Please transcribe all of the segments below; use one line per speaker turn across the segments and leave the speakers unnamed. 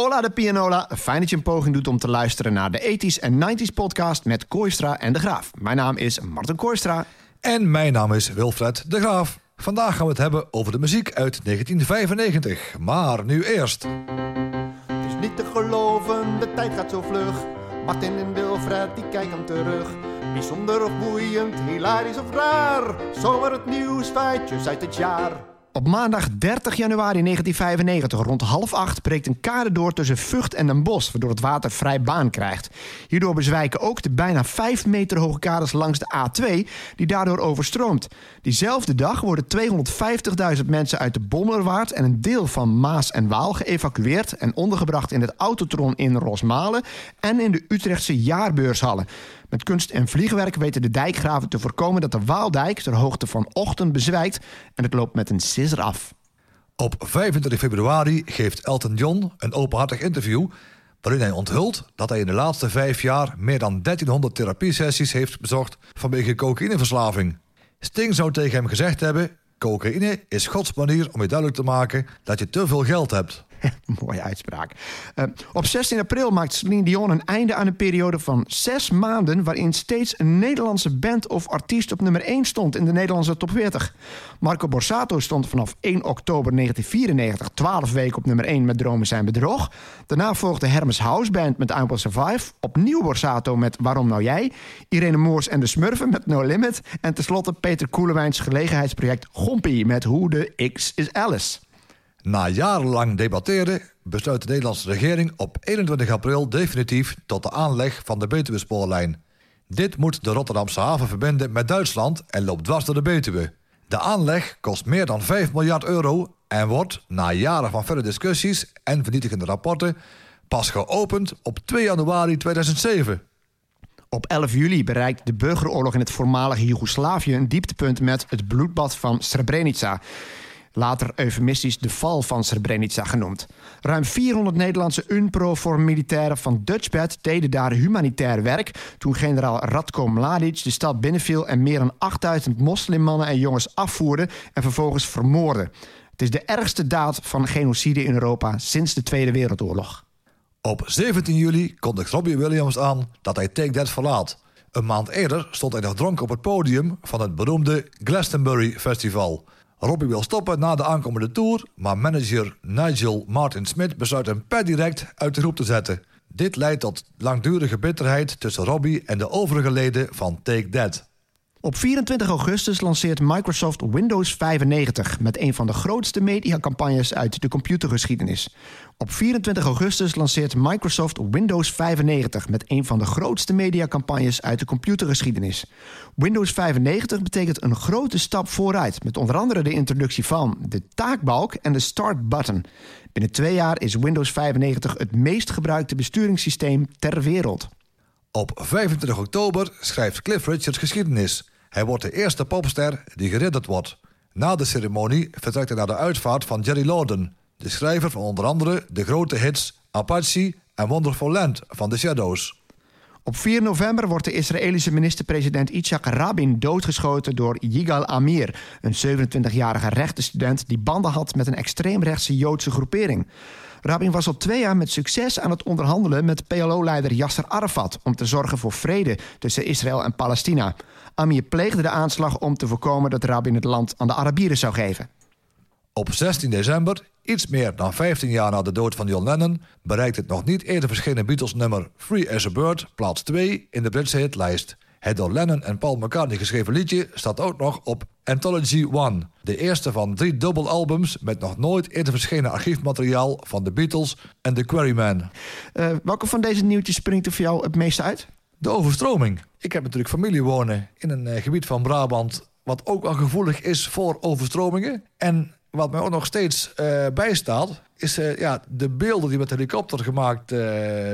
Hola de Pianola, fijn dat je een poging doet om te luisteren naar de 80s en 90s podcast met Kooistra en De Graaf. Mijn naam is Martin Kooistra.
En mijn naam is Wilfred De Graaf. Vandaag gaan we het hebben over de muziek uit 1995. Maar nu eerst.
Het is niet te geloven, de tijd gaat zo vlug. Martin en Wilfred, die kijken terug. Bijzonder of boeiend, hilarisch of raar. Zomaar het nieuws, feitjes uit het jaar.
Op maandag 30 januari 1995 rond half acht breekt een kade door tussen Vught en Den Bosch, waardoor het water vrij baan krijgt. Hierdoor bezwijken ook de bijna 5 meter hoge kades langs de A2, die daardoor overstroomt. Diezelfde dag worden 250.000 mensen uit de Bommelerwaard en een deel van Maas en Waal geëvacueerd en ondergebracht in het Autotron in Rosmalen en in de Utrechtse jaarbeurshallen. Met kunst en vliegwerk weten de dijkgraven te voorkomen dat de Waaldijk ter hoogte van Ochten bezwijkt en het loopt met een sisser af.
Op 25 februari geeft Elton John een openhartig interview waarin hij onthult dat hij in de laatste vijf jaar meer dan 1300 therapiesessies heeft bezocht vanwege cocaïneverslaving. Sting zou tegen hem gezegd hebben: cocaïne is Gods manier om je duidelijk te maken dat je te veel geld hebt.
Mooie uitspraak. Uh, op 16 april maakt Celine Dion een einde aan een periode van zes maanden... waarin steeds een Nederlandse band of artiest op nummer 1 stond in de Nederlandse top 40. Marco Borsato stond vanaf 1 oktober 1994 12 weken op nummer 1 met Dromen zijn bedrog. Daarna volgde Hermes House Band met I Will Survive. Opnieuw Borsato met Waarom nou jij? Irene Moors en de Smurfen met No Limit. En tenslotte Peter Koelewijns gelegenheidsproject Gompie met Hoe de X is Alice.
Na jarenlang debatteren besluit de Nederlandse regering op 21 april definitief tot de aanleg van de Betuwe-spoorlijn. Dit moet de Rotterdamse haven verbinden met Duitsland en loopt dwars door de Betuwe. De aanleg kost meer dan 5 miljard euro en wordt, na jaren van verre discussies en vernietigende rapporten, pas geopend op 2 januari 2007.
Op 11 juli bereikt de burgeroorlog in het voormalige Joegoslavië een dieptepunt met het bloedbad van Srebrenica later eufemistisch de val van Srebrenica genoemd. Ruim 400 Nederlandse UNPRO-voor-militairen van Dutchbed deden daar humanitair werk toen generaal Radko Mladic de stad binnenviel en meer dan 8000 moslimmannen en jongens afvoerde en vervolgens vermoordde. Het is de ergste daad van genocide in Europa sinds de Tweede Wereldoorlog.
Op 17 juli kondigt Robbie Williams aan dat hij Take That verlaat. Een maand eerder stond hij nog dronken op het podium van het beroemde Glastonbury Festival. Robbie wil stoppen na de aankomende tour, maar manager Nigel Martin Smith besluit hem per direct uit de groep te zetten. Dit leidt tot langdurige bitterheid tussen Robbie en de overige leden van Take That.
Op 24 augustus lanceert Microsoft Windows 95 met een van de grootste mediacampagnes uit de computergeschiedenis. Op 24 augustus lanceert Microsoft Windows 95 met een van de grootste mediacampagnes uit de computergeschiedenis. Windows 95 betekent een grote stap vooruit, met onder andere de introductie van de taakbalk en de start button. Binnen twee jaar is Windows 95 het meest gebruikte besturingssysteem ter wereld.
Op 25 oktober schrijft Cliff Richard geschiedenis. Hij wordt de eerste popster die geridderd wordt. Na de ceremonie vertrekt hij naar de uitvaart van Jerry Lorden, de schrijver van onder andere de grote hits Apache en Wonderful Land van The Shadows.
Op 4 november wordt de Israëlische minister-president Yitzhak Rabin doodgeschoten door Yigal Amir, een 27-jarige rechtenstudent die banden had met een extreemrechtse Joodse groepering. Rabin was al twee jaar met succes aan het onderhandelen met PLO-leider Yasser Arafat om te zorgen voor vrede tussen Israël en Palestina. Amir pleegde de aanslag om te voorkomen dat Rabin het land aan de Arabieren zou geven.
Op 16 december, iets meer dan 15 jaar na de dood van John Lennon, bereikt het nog niet eerder verschenen Beatles-nummer Free as a Bird plaats 2 in de Britse hitlijst. Het door Lennon en Paul McCartney geschreven liedje staat ook nog op Anthology One, de eerste van drie dubbelalbums met nog nooit eerder verschenen archiefmateriaal van de Beatles en The Quarrymen.
Uh, welke van deze nieuwtjes springt er voor jou het meeste uit?
Overstroming. Ik heb natuurlijk familie wonen in een uh, gebied van Brabant wat ook wel gevoelig is voor overstromingen. En wat mij ook nog steeds uh, bijstaat, is uh, ja, de beelden die met helikopter gemaakt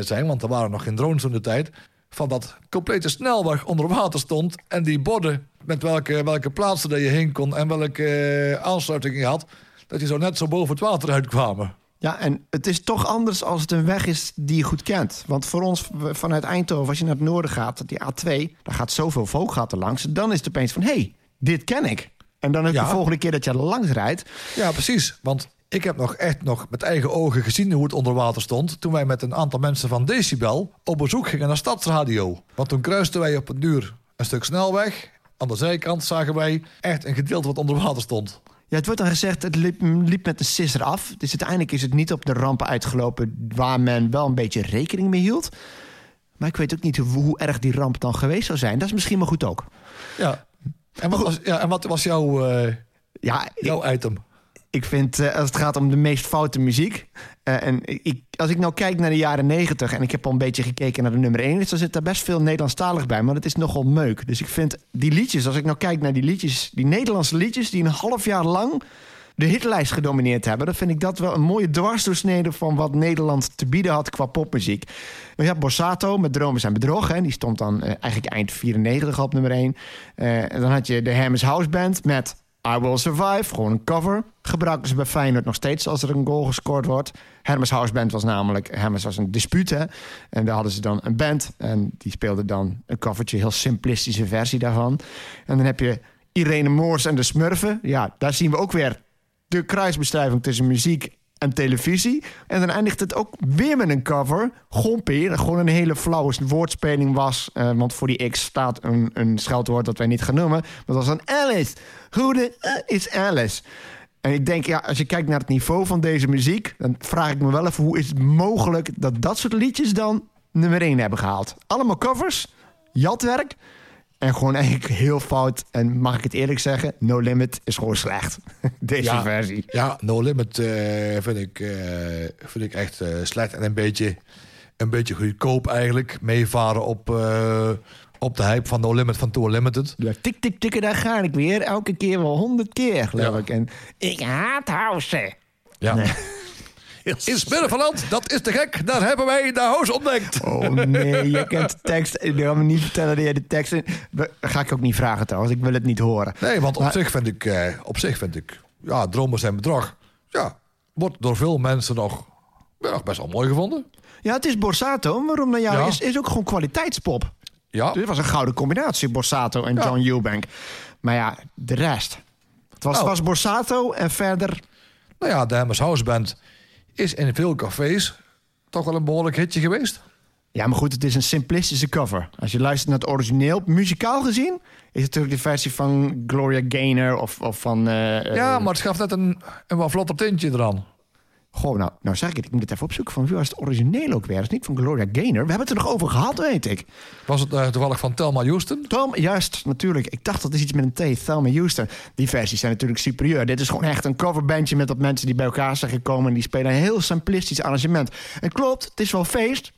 zijn. Want er waren nog geen drones in de tijd. Van dat complete snelweg onder water stond. En die borden met welke, welke plaatsen dat je heen kon en welke aansluiting je had. Dat je zo net zo boven het water uitkwamen.
Ja, en het is toch anders als het een weg is die je goed kent. Want voor ons vanuit Eindhoven, als je naar het noorden gaat, die A2, daar gaat zoveel vooggaten langs. Dan is het opeens van, hé, hey, dit ken ik. En dan is ja. de volgende keer dat je langs rijdt.
Ja, precies. Want Ik heb nog echt nog met eigen ogen gezien hoe het onder water stond... toen wij met een aantal mensen van Decibel op bezoek gingen naar Stadsradio. Want toen kruisten wij op een duur een stuk snelweg. Aan de zijkant zagen wij echt een gedeelte wat onder water stond.
Ja, het wordt dan gezegd, het liep, liep met een sisser af. Dus uiteindelijk is het niet op de rampen uitgelopen... waar men wel een beetje rekening mee hield. Maar ik weet ook niet hoe, hoe erg die ramp dan geweest zou zijn. Dat is misschien maar goed ook.
Ja. En wat was, ja, en wat was jouw, eh,
Ja, ik,
item?
Ik vind eh, als het gaat om de meest foute muziek... eh, en ik, als ik nou kijk naar de jaren negentig... en ik heb al een beetje gekeken naar de nummer 1... dan zit daar best veel Nederlandstalig bij, maar het is nogal meuk. Dus ik vind die liedjes, als ik nou kijk naar die liedjes... die Nederlandse liedjes die een half jaar lang de hitlijst gedomineerd hebben... dan vind ik dat wel een mooie dwarsdoorsnede... van wat Nederland te bieden had qua popmuziek. Je hebt Borsato met Dromen zijn bedrog. Hè. Die stond dan eh, eigenlijk eind 94 al op nummer 1. en dan had je de Hermes House Band met... I Will Survive, gewoon een cover. Gebruiken ze bij Feyenoord nog steeds als er een goal gescoord wordt. Hermes House Band was namelijk... Hermes was een dispuut, hè. En daar hadden ze dan een band. En die speelde dan een covertje, heel simplistische versie daarvan. En dan heb je Irene Moors en de Smurfen. Ja, daar zien we ook weer de kruisbestuiving tussen muziek en televisie. En dan eindigt het ook weer met een cover. Gompie, dat gewoon een hele flauwe woordspeling was. eh, want voor die X staat een, een scheldwoord dat wij niet gaan noemen. Dat was een Alice. Hoe de is Alice? En ik denk, ja, als je kijkt naar het niveau van deze muziek... dan vraag ik me wel even, hoe is het mogelijk... dat dat soort liedjes dan nummer 1 hebben gehaald? Allemaal covers, jatwerk... En gewoon eigenlijk heel fout. En mag ik het eerlijk zeggen, No Limit is gewoon slecht. Deze
Ja.
versie.
Ja, No Limit eh, vind, ik, eh, vind ik echt eh, slecht en een beetje, een beetje goedkoop eigenlijk. Meevaren op, op de hype van No Limit van Tour Limited.
Ja, tik, tik, tikken, daar ga ik weer. Elke keer wel honderd keer, geloof
Ja.
ik. En ik haat house.
Ja.
Nee.
In Spinneverland, dat is te gek. Daar hebben wij de house ontdekt.
Oh nee, je kent de tekst. Ik wil me niet vertellen dat je de tekst... in- ga ik ook niet vragen trouwens. Ik wil het niet horen.
Nee, want op zich vind ik, eh, op zich vind ik, ja, dromen zijn bedrog. Ja, wordt door veel mensen nog, ja, nog best wel mooi gevonden.
Ja, het is Borsato. Waarom naar jou
Ja.
is, is ook gewoon kwaliteitspop.
Ja,
Dit was een gouden combinatie, Borsato en
Ja.
John Eubank. Maar ja, de rest. Het was,
Oh.
was Borsato en verder...
nou ja, de Hammers House Band is in veel cafés toch wel een behoorlijk hitje geweest.
Ja, maar goed, het is een simplistische cover. Als je luistert naar het origineel, muzikaal gezien... is het natuurlijk de versie van Gloria Gaynor of, of van... eh,
Ja,
eh,
maar het gaf net een, een wat vlotter tintje eraan.
Goh, nou, nou zeg ik het. Ik moet het even opzoeken. Van wie was het origineel ook weer? Het is niet van Gloria Gaynor. We hebben het er nog over gehad, weet ik.
Was het eh, toevallig van Thelma Houston?
Tom, juist, natuurlijk. Ik dacht dat is iets met een T. Thelma Houston. Die versies zijn natuurlijk superieur. Dit is gewoon echt een coverbandje met wat mensen die bij elkaar zijn gekomen... en die spelen een heel simplistisch arrangement. En klopt, het is wel feest.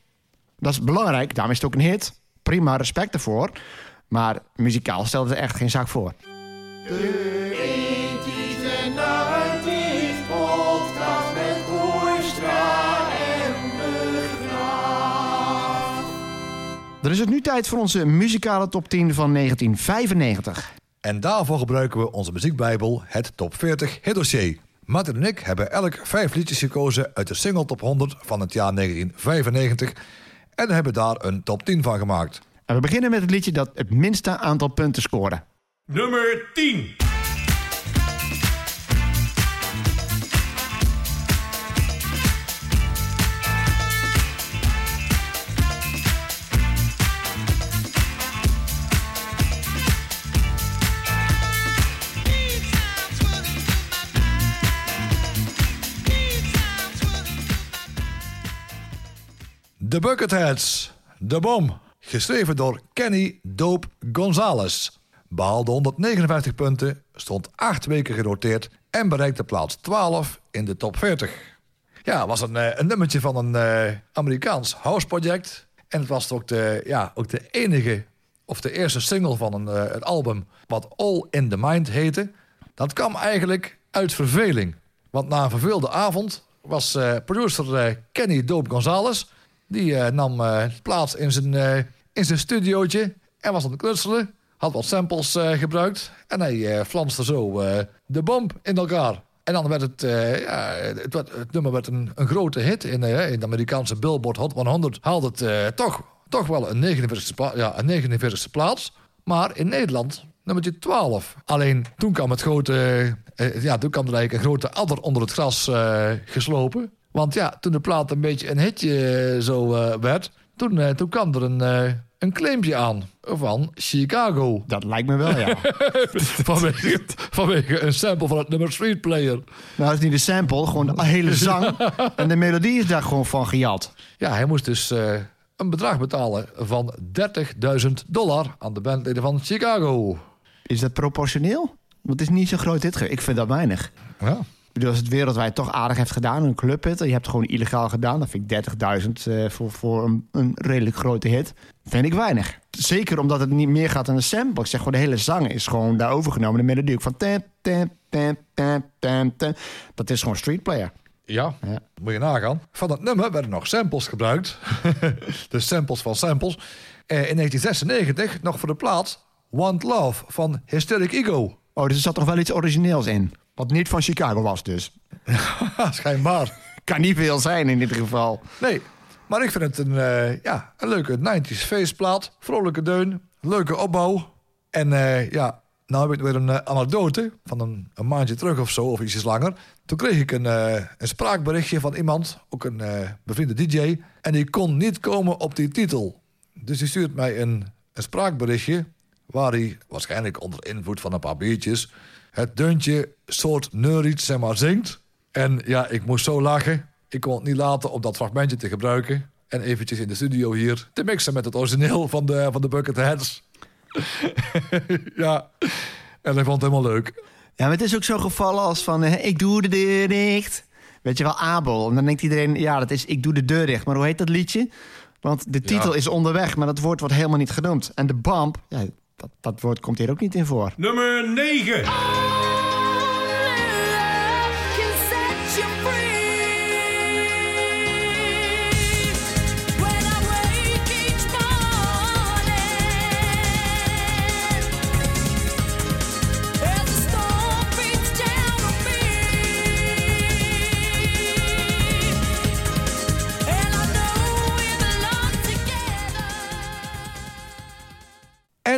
Dat is belangrijk. Daarom is het ook een hit. Prima, respect ervoor. Maar muzikaal stelt het echt geen zaak voor. Dan is het nu tijd voor onze muzikale top 10 van 1995.
En daarvoor gebruiken we onze muziekbijbel, het Top 40 Hitdossier. Martin en ik hebben elk vijf liedjes gekozen uit de single Top 100 van het jaar 1995... en hebben daar een top 10 van gemaakt.
En we beginnen met het liedje dat het minste aantal punten scoorde.
Nummer 10.
The Bucketheads, De Bom. Geschreven door Kenny Dope Gonzalez. Behaalde 159 punten, stond acht weken genoteerd... en bereikte plaats 12 in de top 40. Ja, was een, eh, een nummertje van een eh, Amerikaans houseproject. En het was ook de, ja, ook de enige, of de eerste single van een, eh, het album... wat All in the Mind heette. Dat kwam eigenlijk uit verveling. Want na een verveelde avond was producer Kenny Dope Gonzalez... die eh, nam eh, plaats in zijn, eh, in zijn studiootje en was aan het knutselen. Had wat samples gebruikt en hij flanste zo de bom in elkaar. En dan werd het, ja, het, werd- het nummer werd een, een grote hit in, in de Amerikaanse Billboard Hot 100. Haalde het toch, toch wel een 49ste, pla- ja, een 49ste plaats. Maar in Nederland nummertje 12. Alleen toen kwam het grote, ja, toen kwam er eigenlijk een grote adder onder het gras geslopen. Want ja, toen de plaat een beetje een hitje eh, zo eh, werd, toen, eh, toen kwam er een, een claimpje aan van Chicago.
Dat lijkt me wel, ja.
vanwege, vanwege een sample van het nummer Street Player.
nou, dat is niet de sample, gewoon de hele zang. En de melodie is daar gewoon van gejat.
Ja, hij moest dus een bedrag betalen van 30.000 dollar aan de bandleden van Chicago.
Is dat proportioneel? Want het is niet zo groot dit. Ik vind dat weinig.
Ja.
Bedoel, als het wereldwijd toch aardig heeft gedaan, een clubhit... je hebt het gewoon illegaal gedaan... dan vind ik 30.000 eh, voor, voor een, een redelijk grote hit... vind ik weinig. Zeker omdat het niet meer gaat dan een sample. Ik zeg gewoon, de hele zang is gewoon daar overgenomen. De melodie ook van... Tam, tam, tam, tam, tam. Dat is gewoon streetplayer.
Ja,
Ja.
moet je nagaan. Van het nummer werden nog samples gebruikt. de samples van samples. Eh, in 1996 nog voor de plaat Want Love van Hysteric Ego.
Oh, dus er zat toch wel iets origineels in. Wat niet van Chicago was dus.
Schijnbaar.
Kan niet veel zijn in dit geval.
Nee, maar ik vind het een, eh, ja, een leuke 90s feestplaat. Vrolijke deun, leuke opbouw. En eh, ja, nou heb ik weer een eh, anekdote van een, een maandje terug of zo, of ietsjes langer. Toen kreeg ik een, een spraakberichtje van iemand, ook een bevriende DJ. En die kon niet komen op die titel. Dus die stuurt mij een, een spraakberichtje waar hij waarschijnlijk onder invloed van een paar biertjes het deuntje soort neuriet zeg maar zingt. En ja, ik moest zo lachen. Ik kon het niet laten om dat fragmentje te gebruiken. En eventjes in de studio hier te mixen met het origineel van de, van de Bucketheads. ja, en hij vond het helemaal leuk.
Ja, maar het is ook zo gevallen als van... eh, ik doe de deur dicht. Weet je wel, Abel. En dan denkt iedereen, ja, dat is ik doe de deur dicht. Maar hoe heet dat liedje? Want de titel
Ja.
is onderweg, maar dat woord wordt helemaal niet genoemd. En de bump, ja, dat, dat woord komt hier ook niet in voor.
Nummer 9.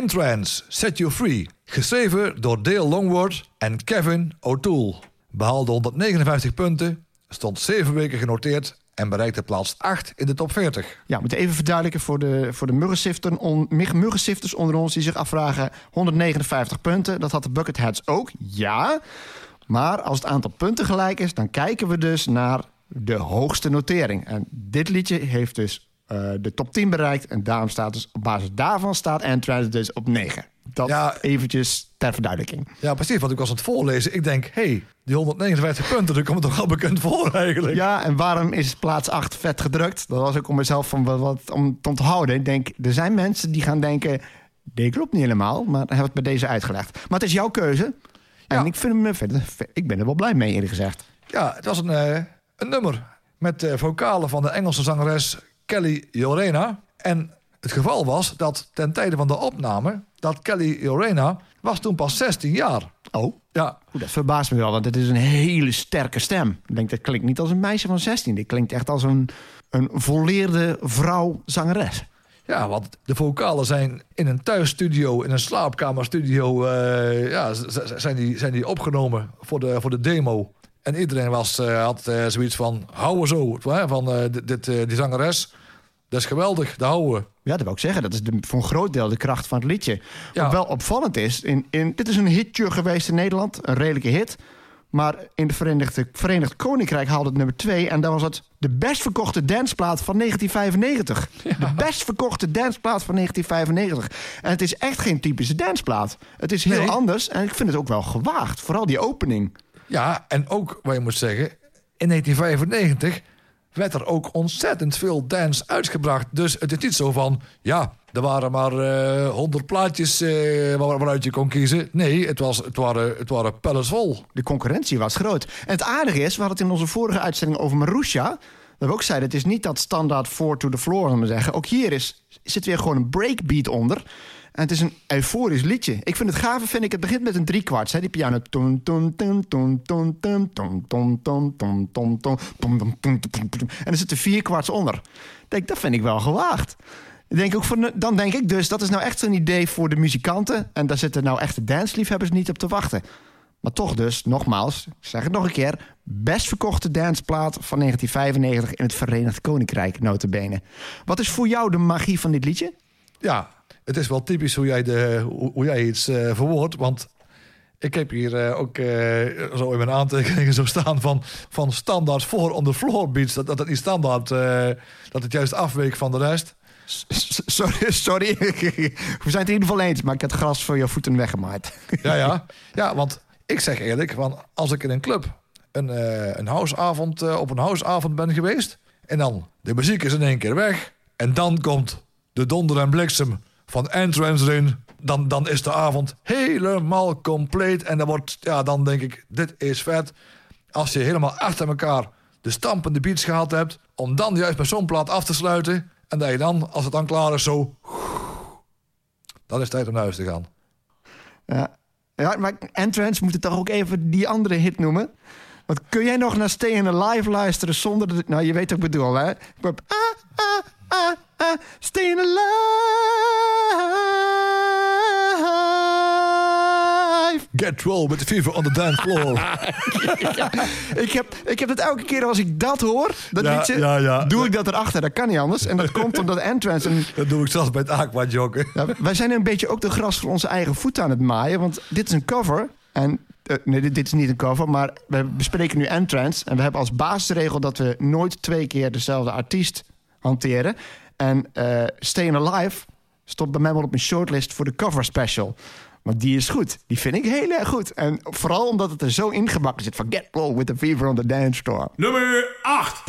Entrance, Set You Free. Geschreven door Dale Longworth en Kevin O'Toole. Behaalde 159 punten, stond 7 weken genoteerd en bereikte plaats 8 in de top 40.
Ja, we moeten even verduidelijken voor de, voor de muggensifters, on, onder ons... die zich afvragen, 159 punten, dat had de Bucketheads ook, ja. Maar als het aantal punten gelijk is, dan kijken we dus naar de hoogste notering. En dit liedje heeft dus eh, de top 10 bereikt... en daarom staat dus, op basis daarvan staat Entrance dus op 9. Dat
Ja.
eventjes ter verduidelijking.
Ja, precies, want ik was aan het voorlezen. Ik denk, hé, hey, die 159 punten, dat komt toch wel bekend voor eigenlijk.
Ja, en waarom is plaats 8 vet gedrukt? Dat was ook om mezelf van wat, wat om te onthouden. Ik denk, er zijn mensen die gaan denken... dit klopt niet helemaal, maar dan hebben het bij deze uitgelegd. Maar het is jouw keuze. En
Ja.
ik, vind hem, eh, verder- ik ben er wel blij mee, eerlijk gezegd.
Ja, het was een, eh, een nummer met eh, vocalen van de Engelse zangeres Kelly Jorena. En het geval was dat ten tijde van de opname... dat Kelly Jorena was toen pas 16 jaar.
Oh,
Ja,
dat verbaast me wel, want het is een hele sterke stem. Ik denk, dat klinkt niet als een meisje van 16. Dit klinkt echt als een, een volleerde vrouw-zangeres.
Ja, want de vocalen zijn in een thuisstudio, in een slaapkamerstudio, eh, ja, zijn, die, zijn die opgenomen voor de, voor de demo. En iedereen was, eh, had eh, zoiets van, houden zo, hè, van dit, die zangeres, dat is geweldig, dat houden.
Ja, dat wil ik zeggen. Dat is de, voor een groot deel de kracht van het liedje.
Ja.
Wat wel opvallend is, in, in, dit is een hitje geweest in Nederland. Een redelijke hit. Maar in het Verenigde, Verenigd Koninkrijk haalde het nummer 2. En dat was het de best verkochte danceplaat van 1995. De best verkochte danceplaat van 1995. En het is echt geen typische danceplaat. Het is heel
Nee.
anders. En ik vind het ook wel gewaagd. Vooral die opening.
Ja, en ook, wat je moet zeggen, in 1995 werd er ook ontzettend veel dance uitgebracht. Dus het is niet zo van, ja, er waren maar eh 100 plaatjes eh, waar- waaruit je kon kiezen. Nee, het, was, het waren, het waren pellets vol.
De concurrentie was groot. En het aardige is, we hadden het in onze vorige uitzending over Marusha. Dat we ook zeiden, het is niet dat standaard four to the floor, om te zeggen. Ook hier is, zit weer gewoon een breakbeat onder. En het is een euforisch liedje. Ik vind het gave, vind ik. Het begint met een driekwarts, hè, die piano. En er zitten vier kwarts onder. Denk, dat vind ik wel gewaagd. Denk ook voor, dan denk ik dus, dat is nou echt zo'n idee voor de muzikanten. En daar zitten nou echte dansliefhebbers niet op te wachten. Maar toch dus, nogmaals, ik zeg het nog een keer... best verkochte danceplaat van 1995 in het Verenigd Koninkrijk, notabene. Wat is voor jou de magie van dit liedje?
Ja, het is wel typisch hoe jij, de, hoe, hoe jij iets eh verwoordt. Want ik heb hier eh, ook eh, zo in mijn aantekeningen zo staan van, van standaard voor on the floor beats. Dat, dat het niet standaard, dat het juist afweek van de rest.
Sorry, sorry. we zijn het in ieder geval eens, maar ik heb het gras voor je voeten weggemaaid.
Ja, ja. ja, want ik zeg eerlijk, van als ik in een club een, een houseavond, op een houseavond ben geweest... en dan de muziek is in één keer weg... en dan komt de donder en bliksem van Entrance erin... Dan, dan is de avond helemaal compleet. En dan, wordt, ja, dan denk ik, dit is vet. Als je helemaal achter elkaar de stampende beats gehad hebt... om dan juist met zo'n plaat af te sluiten... en dat je dan, als het dan klaar is, zo... dan is het tijd om naar huis te gaan.
Ja. maar Entrance moet het toch ook even die andere hit noemen? Want kun jij nog naar Stay in Alive luisteren zonder dat... Nou, je weet wat ik bedoel, hè? Ah, ah, ah, Stay in Alive.
Get roll with the fever on the dance floor.
Ik heb, ik heb het elke keer als ik dat hoor, dat
Ja,
liedje,
ja,
doe ik dat erachter. Dat kan niet anders. En dat komt omdat Entrance... Een,
Dat doe ik zelfs bij het aqua joggen.
Wij zijn een beetje ook de gras voor onze eigen voeten aan het maaien. Want dit is een cover. En eh, nee, dit, dit is niet een cover, maar we bespreken nu Entrance. En we hebben als basisregel dat we nooit twee keer dezelfde artiest hanteren. En eh Stay in Alive stond bij mij wel op mijn shortlist voor de cover special. Maar die is goed. Die vind ik heel erg goed. En vooral omdat het er zo ingebakken zit van Get Roll with the Fever on the Dance Floor.
Nummer 8.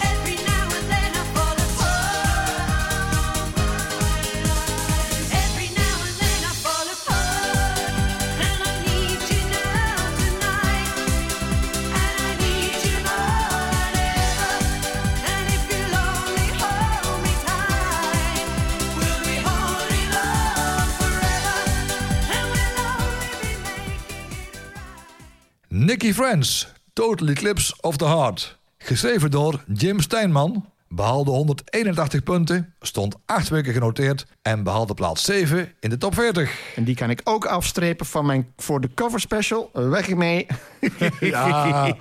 Nicky Friends, Total Eclipse of the Heart. Geschreven door Jim Steinman. Behaalde 181 punten, stond 8 weken genoteerd en behaalde plaats 7 in de top 40.
En die kan ik ook afstrepen van mijn voor de cover special. Weg mee.
Ja,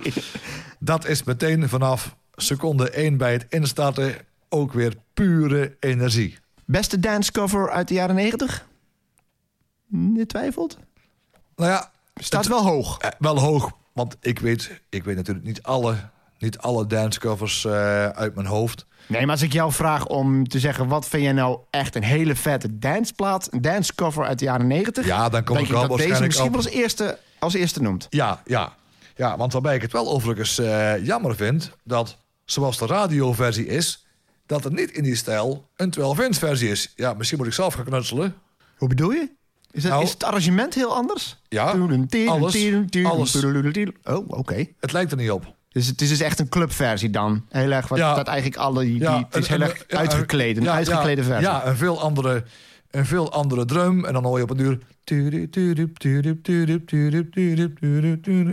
dat is meteen vanaf seconde 1 bij het instarten ook weer pure energie.
Beste dance cover uit de jaren 90? Je twijfelt?
Nou ja,
Staat
het-
wel hoog.
eh, wel hoog, want ik weet, ik weet natuurlijk niet alle, niet alle dancecovers eh uit mijn hoofd.
Nee, maar als ik jou vraag om te zeggen... wat vind jij nou echt een hele vette danceplaat... een dancecover uit de jaren 90...
Ja, dan kom ik wel
dat deze
waarschijnlijk
misschien
op-
wel als eerste, als eerste noemt.
Ja, ja. Ja, want waarbij ik het wel overigens eh, jammer vind... dat zoals de radioversie is... dat er niet in die stijl een 12-inch versie is. Ja, misschien moet ik zelf gaan knutselen.
Hoe bedoel je? Is het,
Nou-
is het arrangement heel anders?
Ja, alles, alles.
Oh, oké.
Het lijkt er niet op.
Dus het is dus echt een clubversie dan. Heel erg wat
Ja.
dat eigenlijk alle... Die,
Ja,
het is heel erg uitgekleed. Een
ja,
uitgeklede versie.
Ja, een veel andere, een veel andere drum. En dan hoor je op een duur...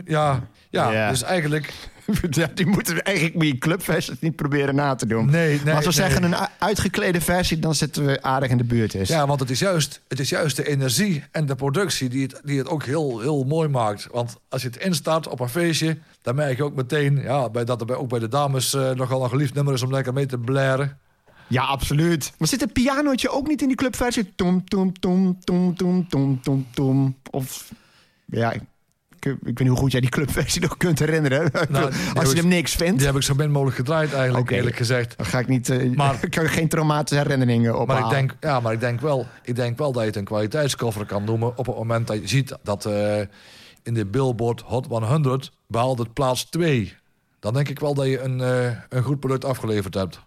Ja, ja,
Ja.
dus eigenlijk...
Ja, die moeten eigenlijk je clubversies niet proberen na te doen.
Nee, nee,
maar als we
nee.
zeggen een uitgeklede versie, dan zitten we aardig in de buurt. Dus.
Ja, want het is juist, het is juist de energie en de productie die het, die het ook heel, heel mooi maakt. Want als je het instart op een feestje, dan merk je ook meteen ja, bij, dat er bij, ook bij de dames eh, nogal een geliefd nummer is om lekker mee te blaren.
Ja, absoluut. Maar zit het pianootje ook niet in die clubversie? Tom, tom, tom, tom, tom, tom, tom, tom. Of, ja, ik, ik weet niet hoe goed jij die clubversie nog kunt herinneren.
Nou,
Als je hem niks vindt,
Die heb ik zo min mogelijk gedraaid eigenlijk, eerlijk gezegd.
dan ga ik niet... eh,
Maar-
ik kan geen traumatische herinneringen op
Maar ik, denk, ja, maar ik denk wel, ik denk wel dat je het een kwaliteitscover kan noemen... op het moment dat je ziet dat eh, in de Billboard Hot 100 behaalde het plaats 2. Dan denk ik wel dat je een, eh, een goed product afgeleverd hebt.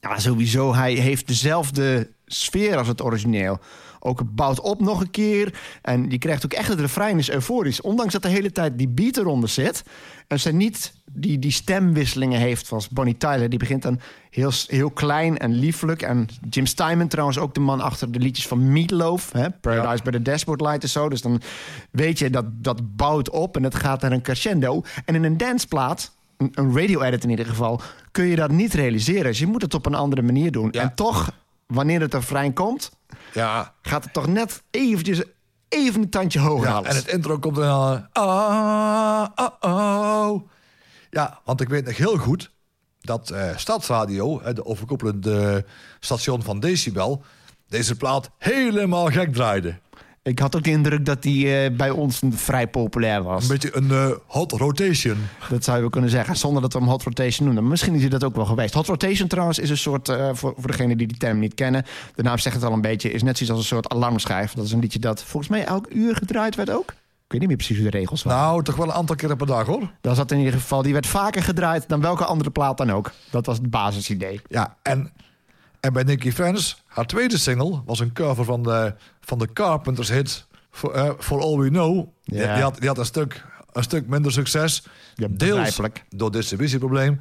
Ja, sowieso. Hij heeft dezelfde sfeer als het origineel. Ook bouwt op nog een keer. En die krijgt ook echt het refrein is euforisch. Ondanks dat de hele tijd die beat eronder zit. En ze niet die, die stemwisselingen heeft zoals Bonnie Tyler. Die begint dan heel, heel klein en lieflijk. En Jim Steinman trouwens ook de man achter de liedjes van Meatloaf. Hè? Paradise by the Dashboard Light en zo. Dus dan weet je dat dat bouwt op en het gaat naar een crescendo. En in een danceplaat een, een radio-edit in ieder geval, kun je dat niet realiseren. Dus je moet het op een andere manier doen.
Ja.
En toch wanneer het refrein komt,
Ja,
gaat het toch net eventjes even een tandje hoger
ja
alles.
en het intro komt dan... Ah, ah, oh. Ja, want ik weet nog heel goed dat eh, Stadsradio, de overkoepelende station van Decibel... deze plaat helemaal gek draaide.
Ik had ook de indruk dat die eh, bij ons vrij populair was.
Een beetje een eh, hot rotation.
Dat zou je wel kunnen zeggen, zonder dat we hem Hot Rotation noemen. Maar Misschien is hij dat ook wel geweest. Hot Rotation trouwens is een soort, eh, voor, voor degenen die die term niet kennen... de naam zegt het al een beetje, is net zoiets als een soort alarmschijf. Dat is een liedje dat volgens mij elk uur gedraaid werd ook. Ik weet niet meer precies hoe de regels waren.
Nou, toch wel een aantal keren per dag, hoor.
Dat zat in ieder geval, die werd vaker gedraaid dan welke andere plaat dan ook. Dat was het basisidee.
Ja, en, en bij Nicky Friends, haar tweede single... was een cover van de, van de Carpenters hit For, eh, For All We Know. Die,
Ja.
die had, die had een, stuk, een stuk minder succes.
Ja,
Deels door distributieprobleem.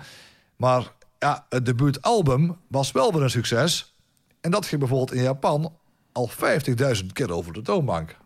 Maar ja, het debuutalbum was wel weer een succes. En dat ging bijvoorbeeld in Japan al 50.000 keer over de toonbank.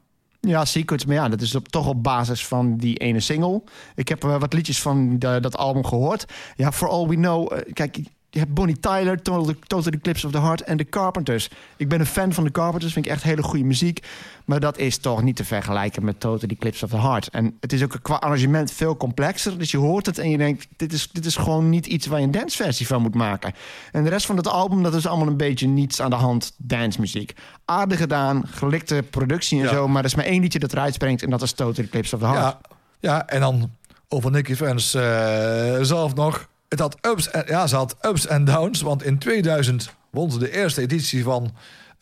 Ja, Secrets, maar ja, dat is op, toch op basis van die ene single. Ik heb eh, wat liedjes van de- dat album gehoord. Ja, For All We Know, eh, kijk, je hebt Bonnie Tyler, Total, Total Eclipse of the Heart en de Carpenters. Ik ben een fan van de Carpenters, vind ik echt hele goede muziek. Maar dat is toch niet te vergelijken met Total Eclipse of the Heart. En het is ook qua arrangement veel complexer. Dus je hoort het en je denkt, dit is, dit is gewoon niet iets waar je een danceversie van moet maken. En de rest van het album, dat is allemaal een beetje niets aan de hand dancemuziek. Aardig gedaan, gelikte productie en
Ja.
zo. Maar er is maar één liedje dat eruit springt en dat is Total Eclipse of the Heart.
Ja, ja, en dan over Nicky Friends eh, zelf nog. Het had ups en, ja, ze had ups en downs. Want in 2000 won ze de eerste editie van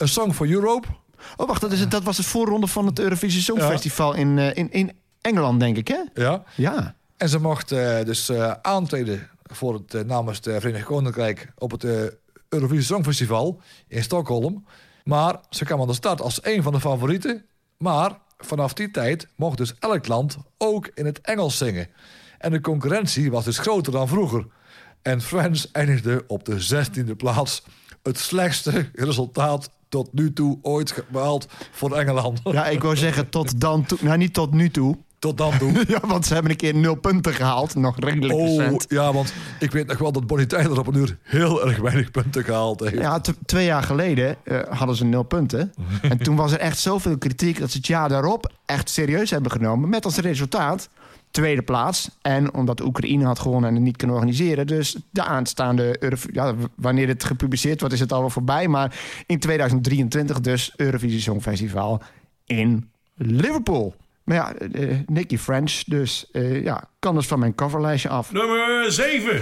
A Song for Europe.
Oh, wacht, dat, is het, dat was de voorronde van het Eurovisie Songfestival in, eh, in, in Engeland, denk ik, hè?
Ja.
Ja.
En ze mocht eh, dus eh, aantreden voor het, namens het Verenigd Koninkrijk op het Eurovisie Songfestival in Stockholm. Maar ze kwam aan de start als een van de favorieten. Maar vanaf die tijd mocht dus elk land ook in het Engels zingen. En de concurrentie was dus groter dan vroeger. En Friends eindigde op de 16e plaats. Het slechtste resultaat tot nu toe ooit behaald voor Engeland.
ja, ik wou zeggen tot dan toe. Nou, niet tot nu toe.
Tot dan toe.
Ja, want ze hebben een keer nul punten gehaald. Nog redelijk
Oh,
recent.
ja, want ik weet nog wel dat Bonnie Tyler op een uur heel erg weinig punten gehaald heeft.
Ja, twee jaar geleden eh, hadden ze nul punten. en toen was er echt zoveel kritiek dat ze het jaar daarop echt serieus hebben genomen. Met als resultaat tweede plaats. En omdat Oekraïne had gewonnen en het niet kunnen organiseren. Dus de aanstaande Eurovi- ja, wanneer het gepubliceerd wordt, is het alweer voorbij. Maar in 2023 dus Eurovisie Songfestival in Liverpool. Maar ja, eh, Nicky French, dus eh, ja, kan dus van mijn coverlijstje af.
Nummer 7.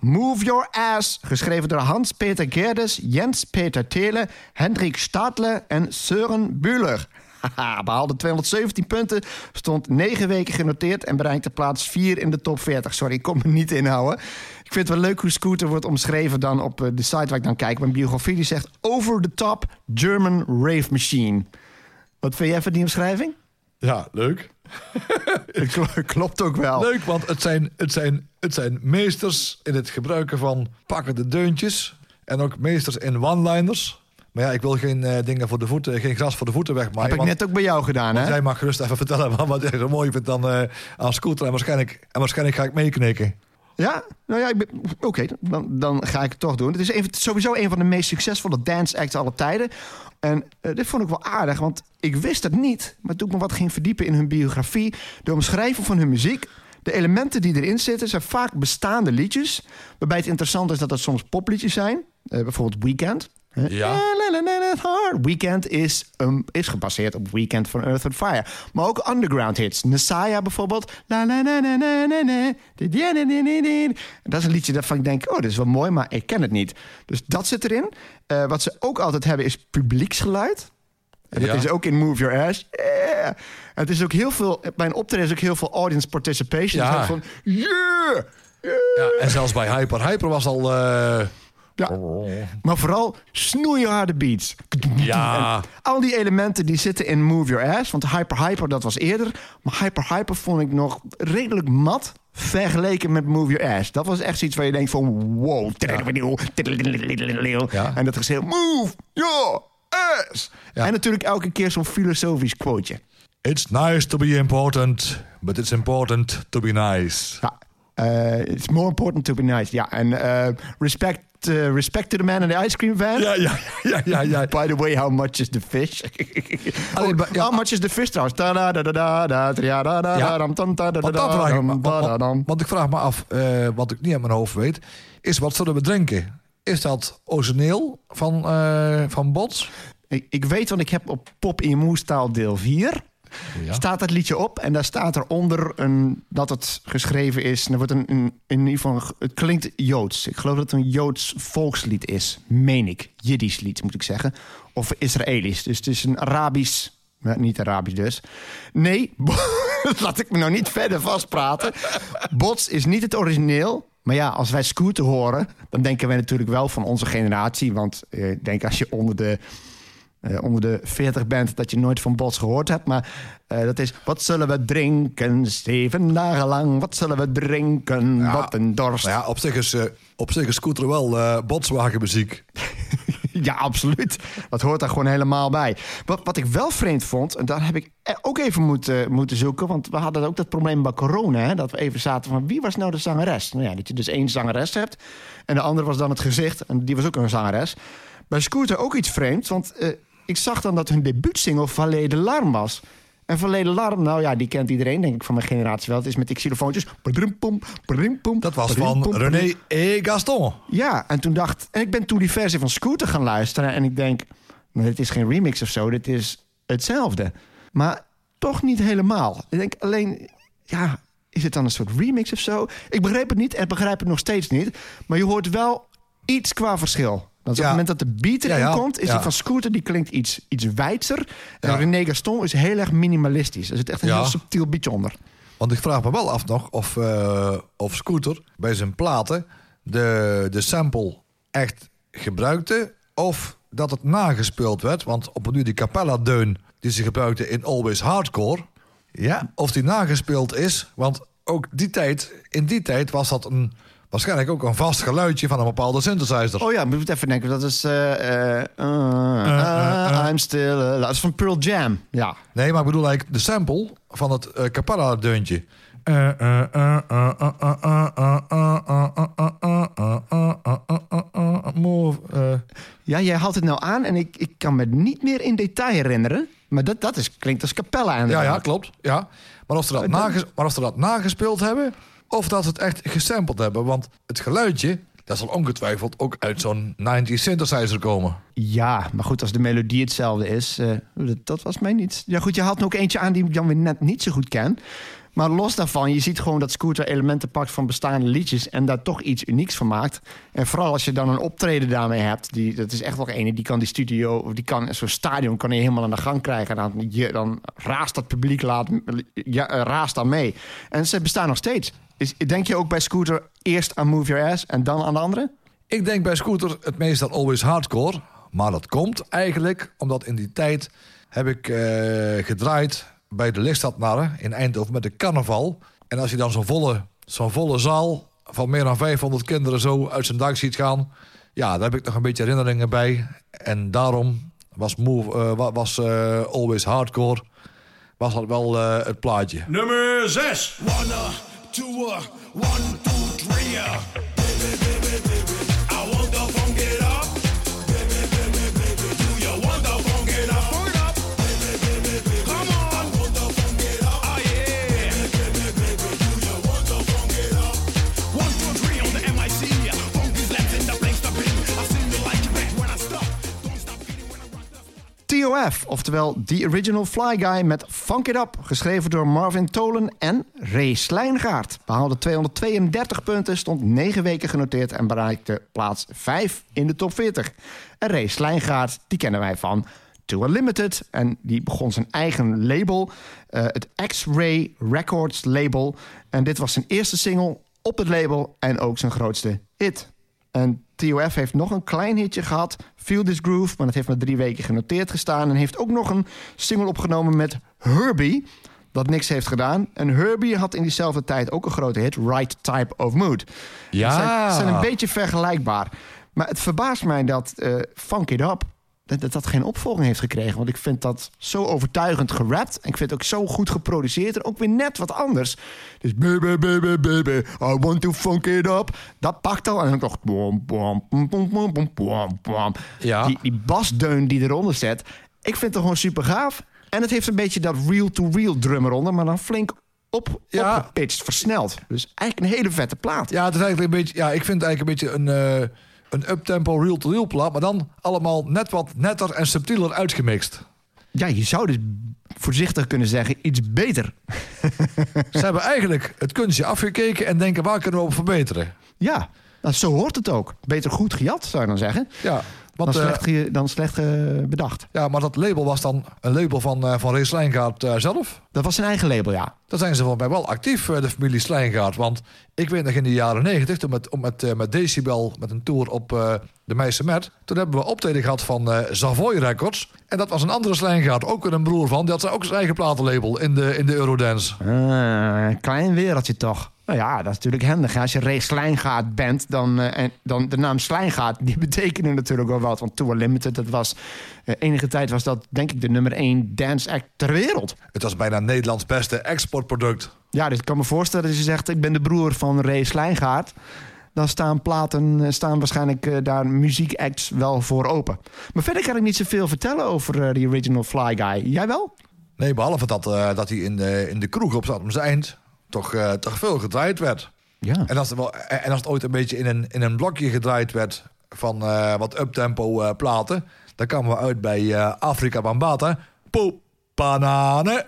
Move Your Ass. Geschreven door Hans-Peter Gerdes, Jens-Peter Tele, Hendrik Stadler en Søren Bühler. Haha, behaalde 217 punten, stond 9 weken genoteerd... en bereikte plaats 4 in de top 40. Sorry, ik kon me niet inhouden. Ik vind het wel leuk hoe Scooter wordt omschreven dan op eh, de site waar ik dan kijk. Mijn biografie die zegt over the top German rave machine. Wat vind jij van die omschrijving?
Ja, leuk.
Klopt ook wel.
Leuk, want het zijn, het, zijn, het zijn meesters in het gebruiken van pakkende deuntjes. En ook meesters in one-liners. Maar ja, ik wil geen eh, dingen voor de voeten, geen gras voor de voeten wegmaaien.
Heb ik
want-
net ook bij jou gedaan, hè?
Jij mag gerust even vertellen wat- wat jij zo mooi vindt dan eh aan scooter. En waarschijnlijk, en waarschijnlijk ga ik meeknikken.
Ja? Nou ja, oké, dan, dan ga ik het toch doen. Het is een, sowieso een van de meest succesvolle dance acts aller tijden. En eh, dit vond ik wel aardig, want ik wist het niet. Maar toen ik me wat ging verdiepen in hun biografie... de omschrijving van hun muziek... de elementen die erin zitten zijn vaak bestaande liedjes. Waarbij het interessant is dat dat soms popliedjes zijn. Eh, bijvoorbeeld Weekend.
Ja.
Weekend is, um, is gebaseerd op Weekend van Earth and Fire. Maar ook underground hits. Messiah bijvoorbeeld. Dat is een liedje waarvan ik denk, oh, dit is wel mooi, maar ik ken het niet. Dus dat zit erin. Eh, wat ze ook altijd hebben is publieksgeluid. En dat
Ja.
is ook in Move Your Ass. Yeah. Het is ook heel veel, bij een optreden is ook heel veel audience participation.
Ja.
Gaat Van, yeah!
Ja, en zelfs bij Hyper. Hyper was al, eh,
Ja. Maar vooral snoeiharde beats.
Ja.
En al die elementen die zitten in Move Your Ass. Want Hyper Hyper, dat was eerder. Maar Hyper Hyper vond ik nog redelijk mat vergeleken met Move Your Ass. Dat was echt iets waar je denkt van wow.
Ja.
En dat geschreeuw Move Your Ass.
Ja.
En natuurlijk elke keer zo'n filosofisch quoteje.
It's nice to be important, but it's important to be nice.
Ja. eh, it's more important to be nice. Ja, en eh, respect, eh, respect to the man in the ice cream van.
Ja, ja, ja, ja, ja.
By the way, how much is the fish? Oh, how much is the fish trouwens?
Want ik vraag me af, uh, wat ik niet aan mijn hoofd weet, is wat zullen we drinken? Is dat ozoneel van, uh, van Bots?
Ik, ik, weet, want ik heb op Pop in Moestaal deel 4... Staat dat liedje op en daar staat eronder een, dat het geschreven is. Er wordt een, in ieder geval, het klinkt Joods. Ik geloof dat het een Joods volkslied is. Meen ik. Jiddisch lied moet ik zeggen. Of Israëlisch. Dus het is een Arabisch. eh, niet Arabisch dus. Nee, laat ik me nou niet verder vastpraten. Bots is niet het origineel. Maar ja, als wij Scooter horen, dan denken wij natuurlijk wel van onze generatie. Want eh, ik denk als je onder de eh, onder de 40 bent dat je nooit van Bots gehoord hebt. Maar eh, dat is, wat zullen we drinken? Zeven dagen lang, wat zullen we drinken?
Ja.
Wat een dorst.
Ja, op zich is, eh, op zich is Scooter wel botswagenmuziek.
Ja, absoluut. Dat hoort daar gewoon helemaal bij. Wat, wat ik wel vreemd vond, en daar heb ik ook even moeten, moeten zoeken... want we hadden ook dat probleem bij corona... Hè, dat we even zaten van wie was nou de zangeres? Nou ja, dat je dus één zangeres hebt... en de andere was dan het gezicht en die was ook een zangeres. Bij Scooter ook iets vreemds, want ik zag dan dat hun debuutsingle... Valet de Larm was... En Verleden Larm, nou ja, die kent iedereen, denk ik, van mijn generatie wel. Het is met die xylofoontjes.
Dat was van René E. Gaston.
ja, en toen dacht... En ik ben toen die versie van Scooter gaan luisteren... en ik denk, nou, dit is geen remix of zo, dit is hetzelfde. Maar toch niet helemaal. Ik denk alleen, ja, is het dan een soort remix of zo? Ik begreep het niet en begrijp het nog steeds niet. Maar je hoort wel iets qua verschil. Want op het moment dat de beat erin komt... is die van Scooter, die klinkt iets, iets wijdser. En. René Gaston is heel erg minimalistisch. Er zit echt een heel subtiel beatje onder.
Want ik vraag me wel af nog of, eh, of Scooter bij zijn platen de, de sample echt gebruikte. Of dat het nagespeeld werd. Want op nu die Capella-deun die ze gebruikte in Always Hardcore. Ja, of die nagespeeld is. Want ook die tijd, in die tijd was dat een, waarschijnlijk ook een vast geluidje van een bepaalde synthesizer.
Oh ja, moet ik even denken. Dat is... eh, eh, uh, I'm still... alive. dat is van Pearl Jam. Ja.
Nee, maar ik bedoel eigenlijk de sample van het eh, Capella-deuntje. Move. eh.
Ja, jij haalt het nou aan en ik, ik kan me niet meer in detail herinneren. Maar dat, dat is, klinkt als capella
Ja, ja, klopt. Ja. Maar, of ze dat
Eh, dat-
nages- maar of ze dat nagespeeld hebben, of dat ze het echt gesampled hebben. Want het geluidje, dat zal ongetwijfeld ook uit zo'n 90 synthesizer komen.
Ja, maar goed, als de melodie hetzelfde is, eh, dat, was mij niet. Ja goed, je haalt ook eentje aan die ik dan weer net niet zo goed ken. Maar los daarvan, je ziet gewoon dat Scooter elementen pakt van bestaande liedjes... en daar toch iets unieks van maakt. En vooral als je dan een optreden daarmee hebt... Die, dat is echt wel ene, die kan die studio... of die kan zo'n stadion kan je helemaal aan de gang krijgen... en dan, je, dan raast dat publiek laat, ja, eh, raast dan mee. En ze bestaan nog steeds. Is, denk je ook bij Scooter eerst aan Move Your Ass... en dan aan de andere?
Ik denk bij Scooter het meest aan Always Hardcore. Maar dat komt eigenlijk omdat in die tijd heb ik eh, gedraaid bij de Lichtstadnarren in Eindhoven met de carnaval. En als je dan zo'n volle, zo'n volle zaal van meer dan 500 kinderen zo uit zijn dak ziet gaan... Ja, daar heb ik nog een beetje herinneringen bij. En daarom was, move, eh, wa- was eh, Always Hardcore was dat wel eh, het plaatje.
Nummer 6.
One, uh, two, uh, one, two, three, uh. I
TOF, oftewel The Original Fly Guy met Funk It Up, geschreven door Marvin Tolen en Ray Slijngaard. Behaalde 232 punten, stond 9 weken genoteerd en bereikte plaats 5 in de top 40. En Ray Slijngaard, die kennen wij van To Unlimited en die begon zijn eigen label, eh, het X-Ray Records label. En dit was zijn eerste single op het label en ook zijn grootste hit. En TOF heeft nog een klein hitje gehad. Feel This Groove, maar dat heeft maar drie weken genoteerd gestaan. En heeft ook nog een single opgenomen met Herbie. Dat niks heeft gedaan. En Herbie had in diezelfde tijd ook een grote hit. Right Type of Mood.
Ja.
Ze zijn, zijn een beetje vergelijkbaar. Maar het verbaast mij dat eh Funk It Up... Dat, dat geen opvolging heeft gekregen. Want ik vind dat zo overtuigend gerapt. En ik vind het ook zo goed geproduceerd. En ook weer net wat anders. Dus baby, baby, baby, I want to funk it up. Dat pakt al. En dan. Bom, bom, bom, bom, bom.
Ja.
Die, die basdeun die eronder zet. Ik vind het gewoon super gaaf. En het heeft een beetje dat real-to-real drum eronder. Maar dan flink op,
Ja.
opgepitcht, versneld. Dus eigenlijk een hele vette plaat.
Ja, het is eigenlijk een beetje, ja, ik vind het eigenlijk een beetje een, eh, een uptempo reel-to-reel plaat, maar dan allemaal net wat netter en subtieler uitgemixt.
Ja, je zou dus voorzichtig kunnen zeggen iets beter.
Ze hebben eigenlijk het kunstje afgekeken en denken waar kunnen we op verbeteren.
Ja, nou, zo hoort het ook. Beter goed gejat, zou je dan zeggen.
Ja, want,
Dan
eh,
slecht, ge- dan slecht eh, bedacht.
ja, maar dat label was dan een label van, eh van Ray Slijngaard eh, zelf.
Dat was zijn eigen label, ja.
Daar zijn ze volgens mij wel actief, eh, de familie Slijngaard. Want ik weet nog in de jaren negentig, toen met, met, eh, met Decibel, met een tour op eh, de Meijse Met. Toen hebben we optreden gehad van eh Savoy Records. En dat was een andere Slijngaard, ook weer een broer van. Die had ook zijn eigen platenlabel in de, in de Eurodance.
Klein wereldje toch. Nou ja, dat is natuurlijk handig. Als je Ray Slijngaard bent, dan, eh, en, dan de naam Slijngaard, die betekende natuurlijk wel wat. Want Tour Limited, dat was, eh, enige tijd was dat denk ik de nummer één dance act ter wereld.
Het was bijna Nederlands beste exportproduct.
Ja, dus ik kan me voorstellen dat je zegt, ik ben de broer van Ray Slijngaard. Dan staan platen, eh, staan waarschijnlijk daar muziekacts wel voor open. Maar verder kan ik niet zoveel vertellen over eh, die original Fly Guy. Jij wel?
Nee, behalve dat, dat hij in de, in de kroeg op zat om zijn eind toch, eh, toch veel gedraaid werd.
Ja.
En als, het wel, en als het ooit een beetje in een, in een blokje gedraaid werd van eh, wat uptempo eh, platen, dan kwamen we uit bij eh, Afrika Bambata. Poep, bananen.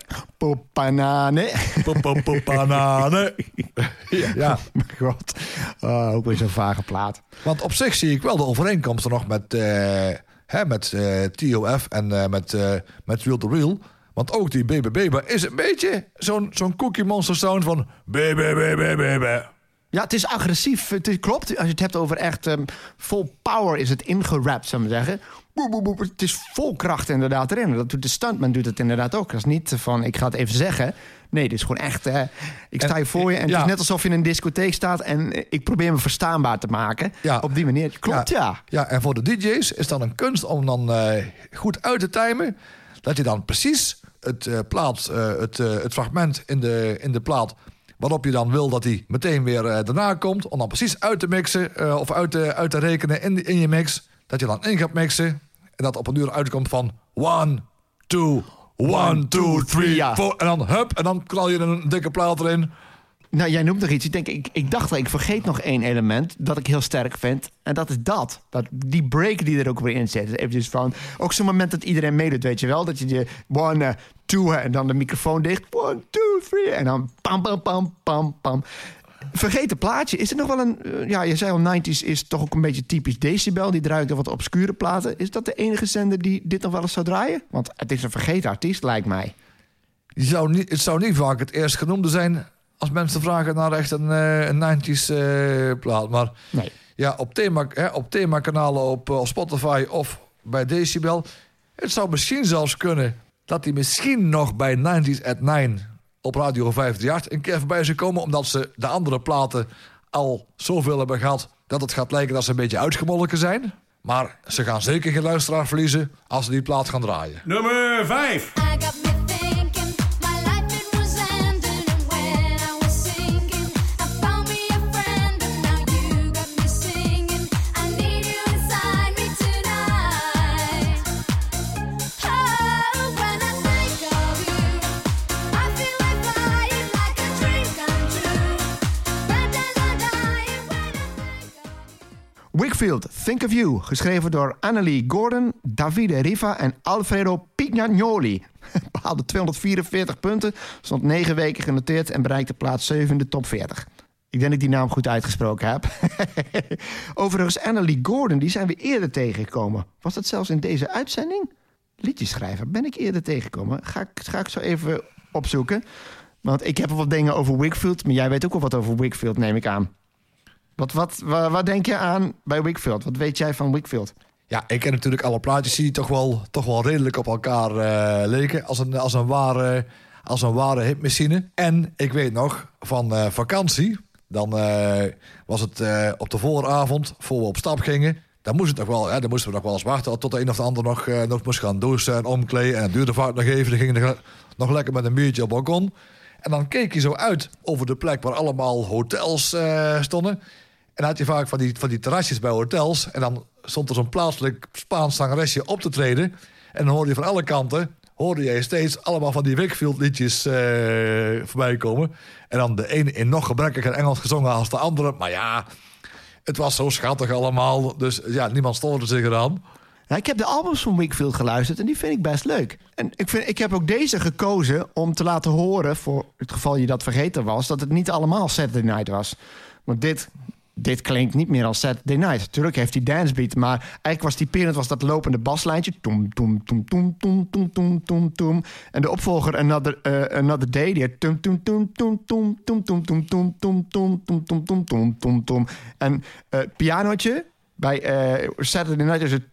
Poep, poep, poep, bananen. ja, ja,
Mijn god. Oh, ook weer zo'n vage plaat.
want op zich zie ik wel de overeenkomsten nog met, eh, hè, met eh, TOF en eh, met, eh met Real to Real. Want ook die BBB is een beetje zo'n zo'n Cookie Monster sound van BBBBB.
Ja, het is agressief. Het is, klopt. Als je het hebt over echt ehm, vol power is het ingerapt, zou ik maar zeggen. Boep, boep, boep. Het is vol kracht inderdaad erin. Dat doet de stuntman doet het inderdaad ook. Dat is niet van, ik ga het even zeggen. Nee, dit is gewoon echt... ik sta hier voor je en het is net alsof je in een discotheek staat... en eh, ik probeer me verstaanbaar te maken.
Ja.
Op die manier. Klopt, ja.
Ja, en voor de DJ's is dan een kunst om dan eh, goed uit te timen. Dat je dan precies het, eh, plaat, eh, het, eh, het fragment in de, in de plaat. waarop je dan wil dat hij meteen weer daarna komt. om dan precies uit te mixen of uit te, uit te rekenen in, in je mix. Dat je dan in gaat mixen. en dat op een uur uitkomt van one, two, one, two, three, four. En dan hup, en dan knal je een dikke plaat erin.
Nou, jij noemt nog iets. Ik, denk, ik, ik dacht, ik vergeet nog één element dat ik heel sterk vind. En dat is dat. dat die break die er ook weer in zit. Even van, ook zo'n moment dat iedereen meedoet, weet je wel. Dat je de one, eh, two, eh, en dan de microfoon dicht. One, two, three. En dan pam, pam, pam, pam, pam. Vergeten plaatje. Is er nog wel een... eh, ja, je zei al, 90s is toch ook een beetje typisch decibel. Die draait er wat obscure platen. Is dat de enige zender die dit nog wel eens zou draaien? Want het is een vergeten artiest, lijkt mij.
Je zou niet, het zou niet vaak het eerst genoemde zijn als mensen vragen naar echt een, eh, een 90s eh, plaat. Maar
Nee.
ja, op, thema, hè, op themakanalen op, eh, op Spotify of bij Decibel. Het zou misschien zelfs kunnen dat hij misschien nog bij 90s at 9 op Radio 538 een keer voorbij zou komen. Omdat ze de andere platen al zoveel hebben gehad dat het gaat lijken dat ze een beetje uitgemolken zijn. Maar ze gaan zeker geen luisteraar verliezen als ze die plaat gaan draaien.
Nummer 5.
Think of You.
Geschreven door Annelie Gordon, Davide Riva en Alfredo Pignanoli. Behaalde 244 punten, stond 9 weken genoteerd en bereikte plaats 7 in de top 40. Ik denk dat ik die naam goed uitgesproken heb. Overigens, Annelie Gordon, die zijn we eerder tegengekomen. Was dat zelfs in deze uitzending? Liedjeschrijver, ben ik eerder tegengekomen? Ga ik, ga ik zo even opzoeken. Want ik heb wel wat dingen over Wickfield, maar jij weet ook wel wat over Wickfield, neem ik aan. Wat, wat, wa- wat denk je aan bij Wickfield? Wat weet jij van Wickfield?
Ja, ik ken natuurlijk alle plaatjes die toch wel, toch wel redelijk op elkaar eh, leken. Als een, als, een ware, als een ware hitmachine. En ik weet nog van eh, vakantie. Dan eh, was het op de vooravond, voor we op stap gingen. Dan, moest het nog wel, dan moesten we nog wel eens wachten tot de een of de ander nog, nog moest gaan douchen en omkleden. En het duurde vaak nog even. Dan gingen we nog- lekker met een biertje op balkon. En dan keek je zo uit over de plek waar allemaal hotels eh, stonden. En dan had je vaak van die, van die terrasjes bij hotels. En dan stond er zo'n plaatselijk Spaans zangeresje op te treden. En dan hoorde je van alle kanten... hoorde je steeds allemaal van die Wickfield liedjes eh, voorbij komen. En dan de ene in nog gebrekkiger Engels gezongen als de andere. Maar ja, het was zo schattig allemaal. Dus ja, niemand stoorde zich eraan.
Nou, ik heb de albums van Wickfield geluisterd en die vind ik best leuk. En ik, vind, ik heb ook deze gekozen om te laten horen, voor het geval je dat vergeten was, dat het niet allemaal Saturday Night was. Want dit, dit klinkt niet meer als Saturday Night. Tuurlijk heeft hij dancebeat, maar eigenlijk was typerend was dat lopende baslijntje. Toem, toem, toem, toem, toem, toem, toem, toem, toem. En de opvolger Another, eh, Another Day, die toem, toem, toem, toem, toem, toem, toem, toem, toem, toem, toem, toem, toem, toem, toem. En eh, pianootje, bij uh, Saturday Night is het...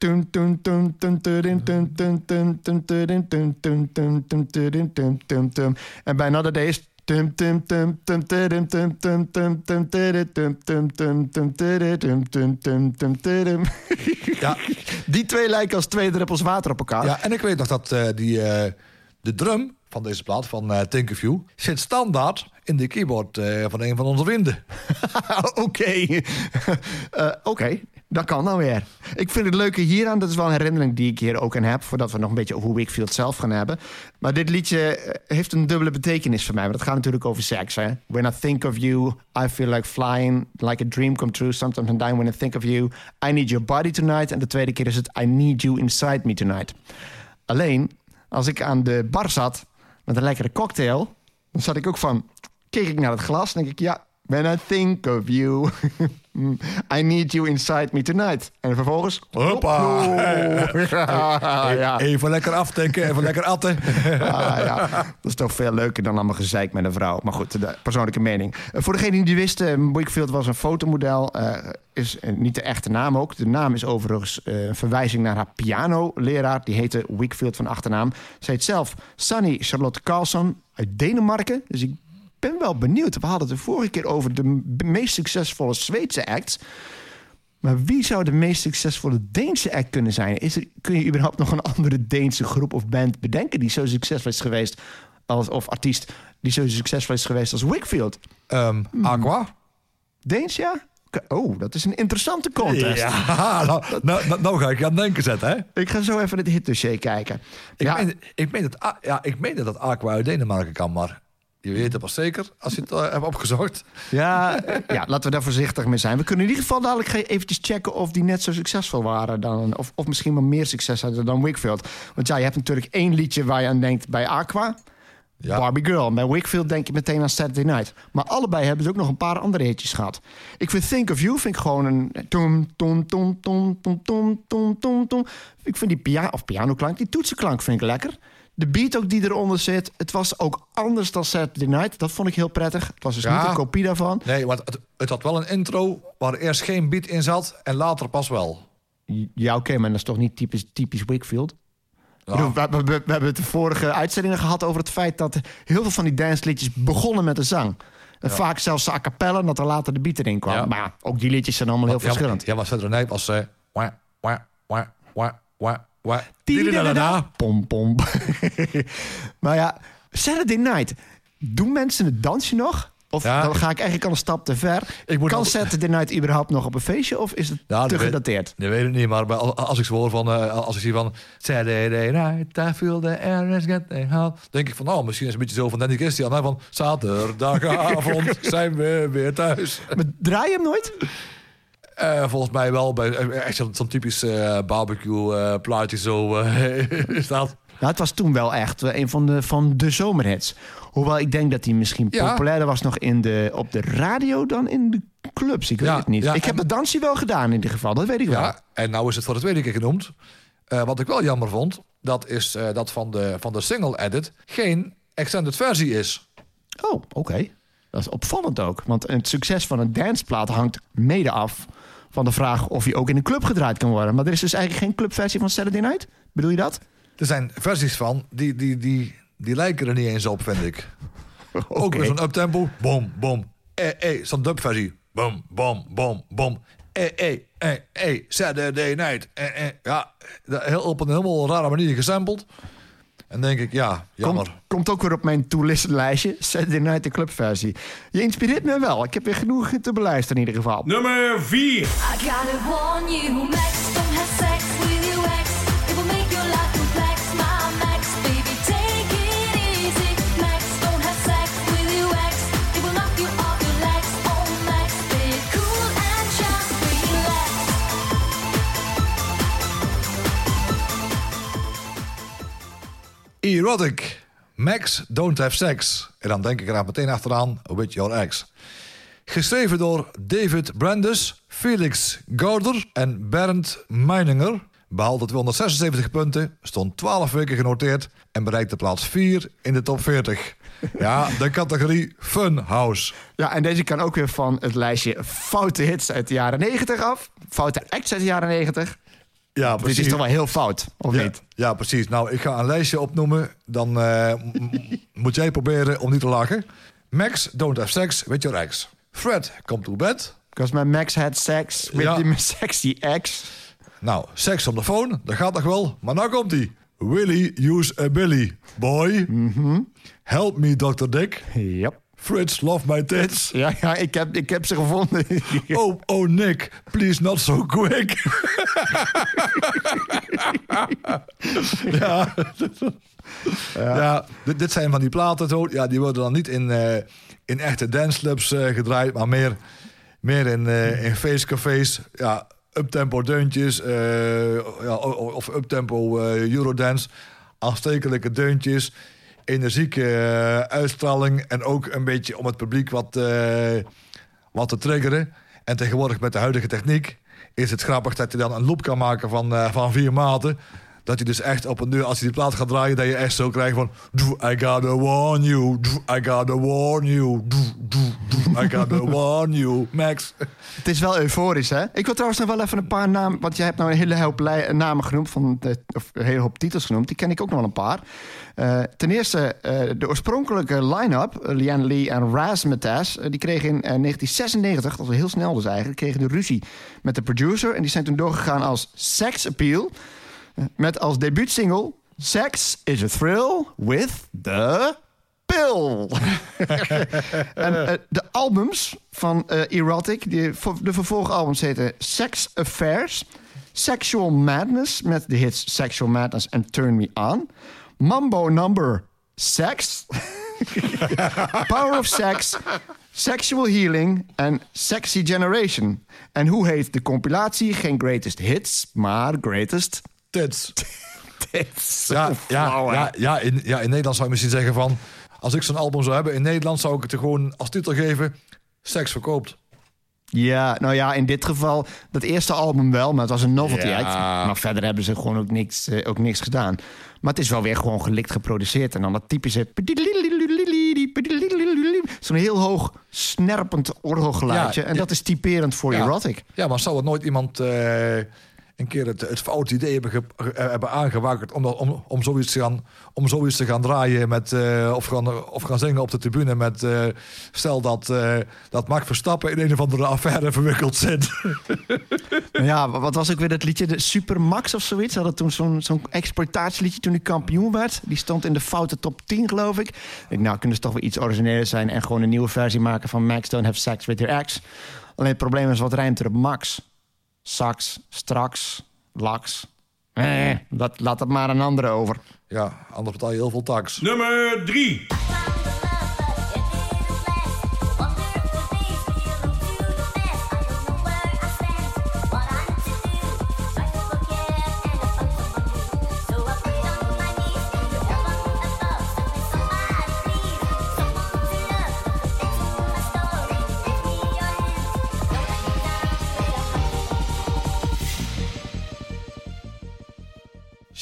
En bij Another Day is...
Ja.
Die twee lijken als twee druppels water op elkaar.
Ja, en ik weet nog dat die, de drum van deze plaat, van uh, Think zit standaard in de keyboard van een van onze vrienden
Oké. Oké, dat kan nou weer. Ik vind het leuke hieraan, dat is wel een herinnering die ik hier ook aan heb... voordat we nog een beetje over Wickfield zelf gaan hebben. Maar dit liedje eh, heeft een dubbele betekenis voor mij. Want het gaat natuurlijk over seks, hè. When I think of you, I feel like flying... like a dream come true, sometimes I'm dying when I think of you. I need your body tonight. En de tweede keer is het I need you inside me tonight. Alleen, als ik aan de bar zat met een lekkere cocktail... dan zat ik ook van... keek ik naar het glas en denk ik... ja, when I think of you... I need you inside me tonight. En vervolgens...
Hoppa.
ja.
Even lekker aftanken, even lekker atten.
Ah, ja. Dat is toch veel leuker dan allemaal gezeik met een vrouw. Maar goed, de persoonlijke mening. Eh, voor degene die niet wist, eh, Wickfield was een fotomodel. eh, is eh, niet de echte naam ook. De naam is overigens eh, een verwijzing naar haar pianoleraar. Die heette Wickfield van achternaam. Zij heet zelf Sunny Charlotte Carlson uit Denemarken. Dus ik ben wel benieuwd. We hadden het de vorige keer over de meest succesvolle Zweedse acts. Maar wie zou de meest succesvolle Deense act kunnen zijn? Is er, kun je überhaupt nog een andere Deense groep of band bedenken die zo succesvol is geweest als, of artiest die zo succesvol is geweest als Wickfield?
Ehm, Aqua?
Deens, ja? Oh, dat is een interessante contest.
Ja, nou, nou, nou, nou ga ik je aan het denken zetten, hè?
Ik ga zo even het hitdossier kijken.
Ik,
ja,
meen, ik, meen dat, ja, ik meen dat Aqua uit Denemarken kan, maar je weet het pas zeker als je het eh, hebt opgezocht.
ja, eh, ja, laten we daar voorzichtig mee zijn. We kunnen in ieder geval dadelijk eventjes checken of die net zo succesvol waren. Dan, of, of misschien wel meer succes hadden dan Wickfield. Want ja, je hebt natuurlijk één liedje waar je aan denkt bij Aqua.
Ja.
Barbie Girl. Bij Wickfield denk je meteen aan Saturday Night. Maar allebei hebben ze ook nog een paar andere hitjes gehad. Ik vind Think of You vind ik gewoon een... Tom, tom, tom, tom, tom, tom, tom, tom, tom. Ik vind die pia of pianoklank, die toetsenklank vind ik lekker. De beat ook die eronder zit. Het was ook anders dan Saturday Night. Dat vond ik heel prettig. Het was dus
Ja.
niet een kopie daarvan.
Nee, want het, het had wel een intro waar eerst geen beat in zat en later pas wel.
Ja, oké, maar dat is toch niet typisch, typisch Wickfield? Ik
Ja.
bedoel, We, we- we- we hebben het de vorige uitzendingen gehad over het feit dat heel veel van die dansliedjes begonnen met een zang. En vaak zelfs a cappella, dat er later de beat erin kwam. Maar ook die liedjes zijn allemaal heel verschillend.
Ja, maar Saturday Night was... eh wah, wah, wah, wah.
Pom, pom. maar ja, Saturday Night. Doen mensen het dansje nog? Of
Ja.
dan ga ik eigenlijk al een stap te ver.
Ik moet
kan Saturday Night überhaupt nog op een feestje? Of is het
Ja,
te gedateerd?
Dat weet ik niet, maar als ik hoor van... eh, als ik zie van... Saturday night, I feel the air is getting hot. denk ik van, nou, misschien is het een beetje zo van Danny Christian. Hè, van, zaterdagavond zijn we weer thuis.
Maar draai je hem nooit?
Eh, volgens mij wel bij eh, echt zo'n typisch eh, barbecue plaatje zo is dat.
Nou, het was toen wel echt een van de, van de zomerhits. Hoewel ik denk dat hij misschien
Ja.
populairder was nog in de, op de radio dan in de clubs. Ik weet
Ja,
het niet.
ja,
ik heb het dansje wel gedaan in ieder geval, dat weet ik wel.
Ja, en nou is het voor de tweede keer genoemd. Wat ik wel jammer vond, dat is dat van de, van de single edit geen extended versie is.
Oh, oké. Dat is opvallend ook. Want het succes van een danceplaat hangt mede af van de vraag of hij ook in een club gedraaid kan worden. Maar er is dus eigenlijk geen clubversie van Saturday Night? Bedoel je dat?
Er zijn versies van, die, die, die, die lijken er niet eens op, vind ik. Ook weer zo'n uptempo. Bom, bom. Eh, eh, zo'n dubversie. Bom, bom, bom, bom. Eh, eh, eh, eh, Saturday night. Eh, eh. Ja, heel, op een helemaal rare manier gesampled. En denk ik, ja, jammer.
Komt, komt ook weer op mijn to-listen lijstje. Saturday Night de clubversie. Je inspireert me wel. Ik heb weer genoeg te beluisteren in ieder geval.
Nummer 4.
Erotic. Max Don't Have Sex. En dan denk ik er meteen achteraan With Your Ex. Geschreven door David Brandus, Felix Gouder en Bernd Meininger. Behaalde 276 punten, stond 12 weken genoteerd... en bereikte plaats 4 in de top 40. Ja, de categorie Fun House.
Ja, en deze kan ook weer van het lijstje foute hits uit de jaren 90 af. Foute acts uit de jaren 90.
Ja,
Dit is toch wel heel fout, of
Ja,
niet?
ja, precies. Nou, ik ga een lijstje opnoemen. Dan eh, moet jij proberen om niet te lachen. Max, don't have sex with your ex. Fred, come to bed.
Because my Max had sex with
Ja.
the sexy ex.
Nou, seks op de phone, dat gaat nog wel. Maar nou komt hij. Willy, use a Billy. Boy. Help me, Dr. Dick.
Yep.
Fritz, love my tits.
Ja, ja ik, heb, ik heb ze gevonden.
Oh, oh, Nick, please not so quick. ja. ja, dit, dit zijn van die platen. Zo. Ja, die worden dan niet in, eh, in echte danceclubs eh, gedraaid, maar meer, meer in, eh, in feestcafés. Ja, uptempo deuntjes ja, of uptempo eurodance. Aanstekelijke deuntjes. Energieke eh, uitstraling. En ook een beetje om het publiek wat, eh, wat te triggeren. En tegenwoordig met de huidige techniek is het grappig dat je dan een loop kan maken van, eh, van vier maten. Dat je dus echt op een deur, als je die plaat gaat draaien, dat je echt zo krijgt van... "Do I gotta warn you, I gotta warn you, I gotta warn you, Max.
Het is wel euforisch, hè? Ik wil trouwens nog wel even een paar namen... want jij hebt nou een hele hoop lij- namen genoemd... Van de, of een hele hoop titels genoemd. Die ken ik ook nog wel een paar. Eh, ten eerste, eh, de oorspronkelijke line-up... eh, Liane Lee en Razzmatazz... eh, die kregen in eh, 1996, dat was heel snel dus eigenlijk... kregen de ruzie met de producer... en die zijn toen doorgegaan als Sex Appeal... met als debuutsingle... Sex is a thrill with the pill. En eh, de albums van eh, Erotic, die, de vervolgalbums heten Sex Affairs, Sexual Madness met de hits Sexual Madness en Turn Me On, Mambo Number Sex, Power of Sex, Sexual Healing en Sexy Generation. En hoe heet de compilatie? Geen greatest hits, maar greatest
Tits.
hits.
Ja, ja, ja, ja, in, ja, in Nederland zou je misschien zeggen van... Als ik zo'n album zou hebben in Nederland, zou ik het er gewoon als titel geven... Seks verkoopt.
Ja, nou ja, in dit geval dat eerste album wel, maar het was een novelty
Ja.
act. Maar verder hebben ze gewoon ook niks, eh, ook niks gedaan. Maar het is wel weer gewoon gelikt geproduceerd. En dan dat typische... Zo'n heel hoog snerpend orgelgeluidje.
Ja,
en
ja.
dat is typerend voor
Ja.
erotic.
Ja, maar zou het nooit iemand eh, een keer het, het foute idee hebben, ge- ge- hebben aangewakkerd... Om, om, om, zoiets te gaan, om zoiets te gaan draaien met, eh, of, gaan, of gaan zingen op de tribune met... eh, stel dat, eh, dat Max Verstappen in een of andere affaire verwikkeld zit.
Maar ja, wat was ook weer dat liedje? De Supermax of zoiets. Ze hadden toen zo'n zo'n exploitatieliedje toen hij kampioen werd. Die stond in de foute top 10, geloof ik. Ik nou, kunnen ze toch wel iets origineels zijn... en gewoon een nieuwe versie maken van Max Don't Have Sex With Your Ex. Alleen het probleem is, wat rijmt er op Max? Sax, straks, laks. Eh, dat, laat het maar een andere over.
ja, anders betaal je heel veel tax.
Nummer 3.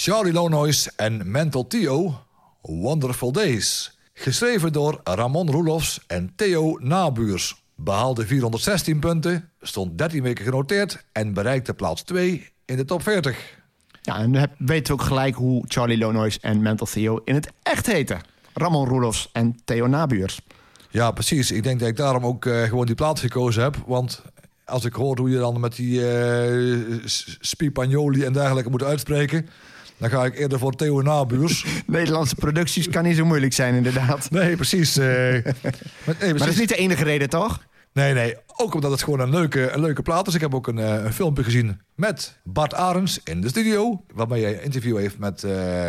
Charlie Lonois en Mental Theo, Wonderful Days. Geschreven door Ramon Roelofs en Theo Nabuurs. Behaalde 416 punten, stond 13 weken genoteerd en bereikte plaats 2 in de top 40.
Ja, en heb- weten we ook gelijk hoe Charlie Lonois en Mental Theo in het echt heten. Ramon Roelofs en Theo Nabuurs.
Ja, precies. Ik denk dat ik daarom ook eh, gewoon die plaats gekozen heb. Want als ik hoor hoe je dan met die eh S- Spipagnoli en dergelijke moet uitspreken... dan ga ik eerder voor Theo Nabuurs.
Nederlandse producties kan niet zo moeilijk zijn, inderdaad.
nee, precies. eh, maar, nee,
Maar dat is niet de enige reden, toch?
Nee, nee. Ook omdat het gewoon een leuke, een leuke plaat is. Ik heb ook een, eh, een filmpje gezien met Bart Arends in de studio. Waarbij hij een interview heeft met, eh,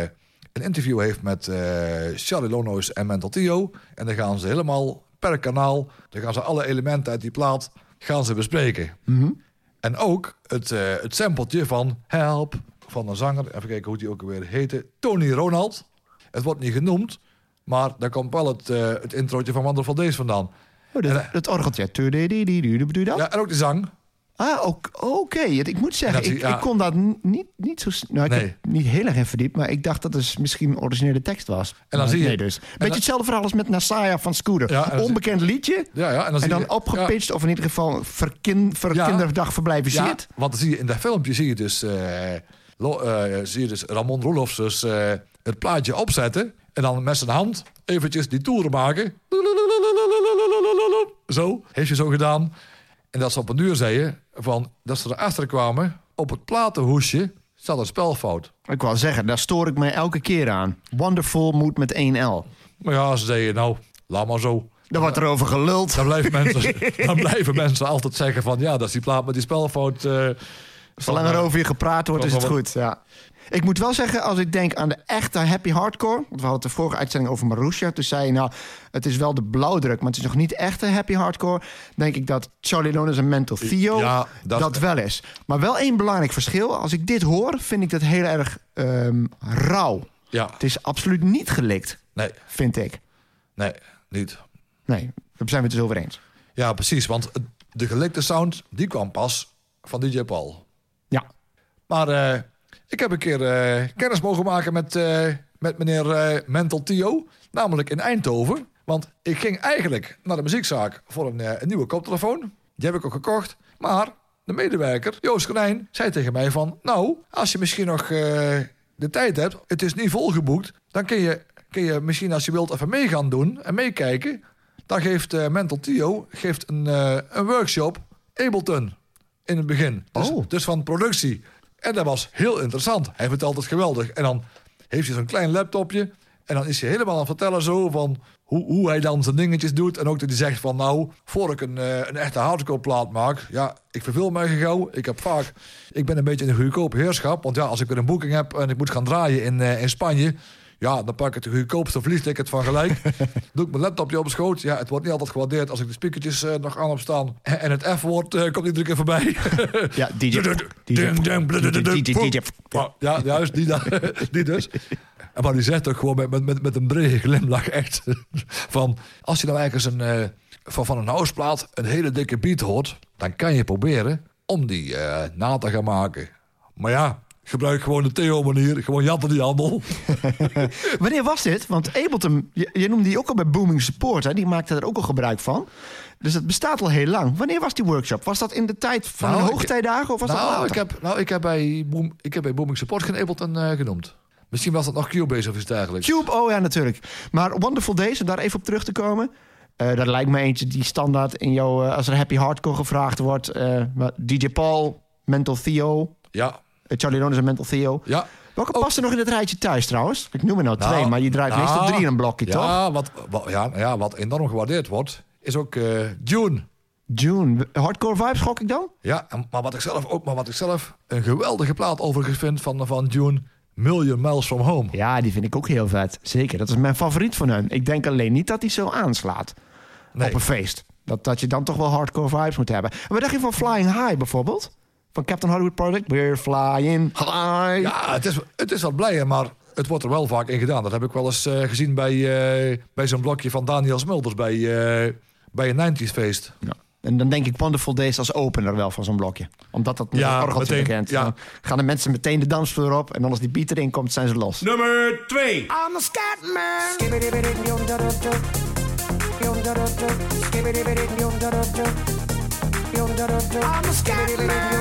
een interview heeft met Charlie Lonois en Mental Theo. En dan gaan ze helemaal per kanaal, dan gaan ze alle elementen uit die plaat gaan ze bespreken. En ook het, eh het sampletje van Help van een zanger. Even kijken hoe die ook weer heette. Tony Ronald. Het wordt niet genoemd. Maar daar komt wel het, eh het introotje van Wonder van Days vandaan.
Oh, dat, dat orgeltje. Doe dat?
Ja, en ook de zang.
Ah, oké. Ik moet zeggen, ik,
ja.
ik kon dat niet, niet zo... Nou, ik
Nee.
heb niet heel erg in verdiept, maar ik dacht dat het misschien een originele tekst was.
dan
Maar
zie je-
Nee, dus. Beetje
dan-
hetzelfde verhaal als met Nasaya van Scooter.
Ja, en dan
Onbekend liedje.
Ja, ja, en dan,
En
zie
dan
je-
opgepitcht, of in ieder geval verkin, verkinderdagverblijven
Ja,
verblijven
want dan zie je in dat filmpje zie je dus, eh, Lo- eh, zie je dus Ramon Roelofs dus, eh, het plaatje opzetten. En dan met zijn hand eventjes die toeren maken. Zo, heeft hij zo gedaan. En dat ze op een duur zeiden van, dat ze erachter kwamen... op het platenhoesje zat een spelfout.
Ik wou zeggen, daar stoor ik mij elke keer aan. Wonderful moet met 1L.
Maar ja, ze zeiden nou, laat maar zo.
Daar wordt er over geluld.
Dan blijven mensen, dan blijven mensen altijd zeggen van... ja, dat is die plaat met die spelfout... eh,
Zolang er over je gepraat wordt, is het goed. Ja. Ik moet wel zeggen, als ik denk aan de echte happy hardcore... want we hadden de vorige uitzending over Marusha... toen zei je, nou, het is wel de blauwdruk... maar het is nog niet echte happy hardcore... denk ik dat Charlie Lones en Mental Theo
Ja,
dat,
dat-
wel is. Maar wel één belangrijk verschil. Als ik dit hoor, vind ik dat heel erg ehm, rauw.
ja,
Het is absoluut niet gelikt,
nee,
vind ik.
nee, niet.
Nee, daar zijn we het dus over eens.
Ja, precies. Want de gelikte sound, die kwam pas van DJ Paul.
Ja.
Maar eh, ik heb een keer eh, kennis mogen maken met, eh, met meneer Mental Tio. Namelijk in Eindhoven. Want ik ging eigenlijk naar de muziekzaak voor een, een nieuwe koptelefoon. Die heb ik ook gekocht. Maar de medewerker, Joost Konijn, zei tegen mij van... Nou, als je misschien nog de tijd hebt, het is niet volgeboekt... dan kun je, kun je misschien als je wilt even mee gaan doen en meekijken. Dan geeft Mental Tio geeft een, een workshop Ableton in het begin. Dus,
Oh.
dus van productie. En dat was heel interessant. Hij vertelt het geweldig. En dan heeft hij zo'n klein laptopje. En dan is hij helemaal aan het vertellen zo van hoe, hoe hij dan zijn dingetjes doet. En ook dat hij zegt van nou, voor ik een, eh, een echte hardcore plaat maak. Ja, ik verveel mij gauw. Ik heb vaak, ik ben een beetje in een goedkoop heerschap. Want ja, als ik weer een boeking heb en ik moet gaan draaien in, eh, in Spanje. Ja, dan pak ik het goedkoopste vliegticket van gelijk. Doe ik mijn laptopje op schoot. Ja, het wordt niet altijd gewaardeerd als ik de speakertjes eh, nog aan heb staan. En, het F-woord eh, komt iedere keer voorbij.
Ja, DJ.
Ja, juist, die, die dus. Maar die zegt ook gewoon met, met, met, met een brede glimlach echt van... als je nou ergens een, eh, van, van een houseplaat een hele dikke beat hoort... dan kan je proberen om die na te gaan maken. Maar ja, gebruik gewoon de Theo-manier. Gewoon jatten die handel.
Wanneer was dit? Want Ableton, je, je noemde die ook al bij Booming Support. Hè? Die maakte er ook al gebruik van. Dus het bestaat al heel lang. Wanneer was die workshop? Was dat in de tijd van
Nou,
de hoogtijdagen? Of was dat
nou,
later?
ik heb, nou, ik heb bij, Boom, ik heb bij Booming Support geen Ableton eh, genoemd. Misschien was dat nog Cubase of iets dergelijks.
Cube, oh ja, natuurlijk. Maar Wonderful Days, om daar even op terug te komen. eh, dat lijkt me eentje die standaard in jouw... eh, als er Happy Hardcore gevraagd wordt. eh, DJ Paul, Mental Theo,
Ja,
Charlie Lones en Mental Theo.
ja.
Welke past er nog in het rijtje thuis trouwens? Ik noem er nou,
Nou,
twee, maar je draait
nou,
meestal drie in een blokje, toch?
Ja, wat, wat, ja, ja, wat enorm gewaardeerd wordt, is ook eh June.
June. Hardcore vibes gok ik dan?
Ja, maar wat ik zelf ook, maar wat ik zelf een geweldige plaat overigens vind van, van June, Million Miles From Home.
Ja, die vind ik ook heel vet. Zeker, dat is mijn favoriet van hun. Ik denk alleen niet dat hij zo aanslaat
Nee.
op een feest. Dat, dat je dan toch wel hardcore vibes moet hebben. En wat dacht je van Flying High bijvoorbeeld? Van Captain Hollywood Project? We're flying high.
Ja, het is, het is wat blijer, maar het wordt er wel vaak in gedaan. Dat heb ik wel eens eh, gezien bij, eh, bij zo'n blokje van Daniel Smulders bij, eh, bij een 90s feest.
Ja. En dan denk ik Wonderful Days als opener wel van zo'n blokje. Omdat dat met
Ja,
een orgeltje
meteen,
bekend.
ja.
Dan gaan de mensen meteen de dansvloer op. En dan als die beat erin komt, zijn ze los.
Nummer 2.
I'm a. I'm a scat man.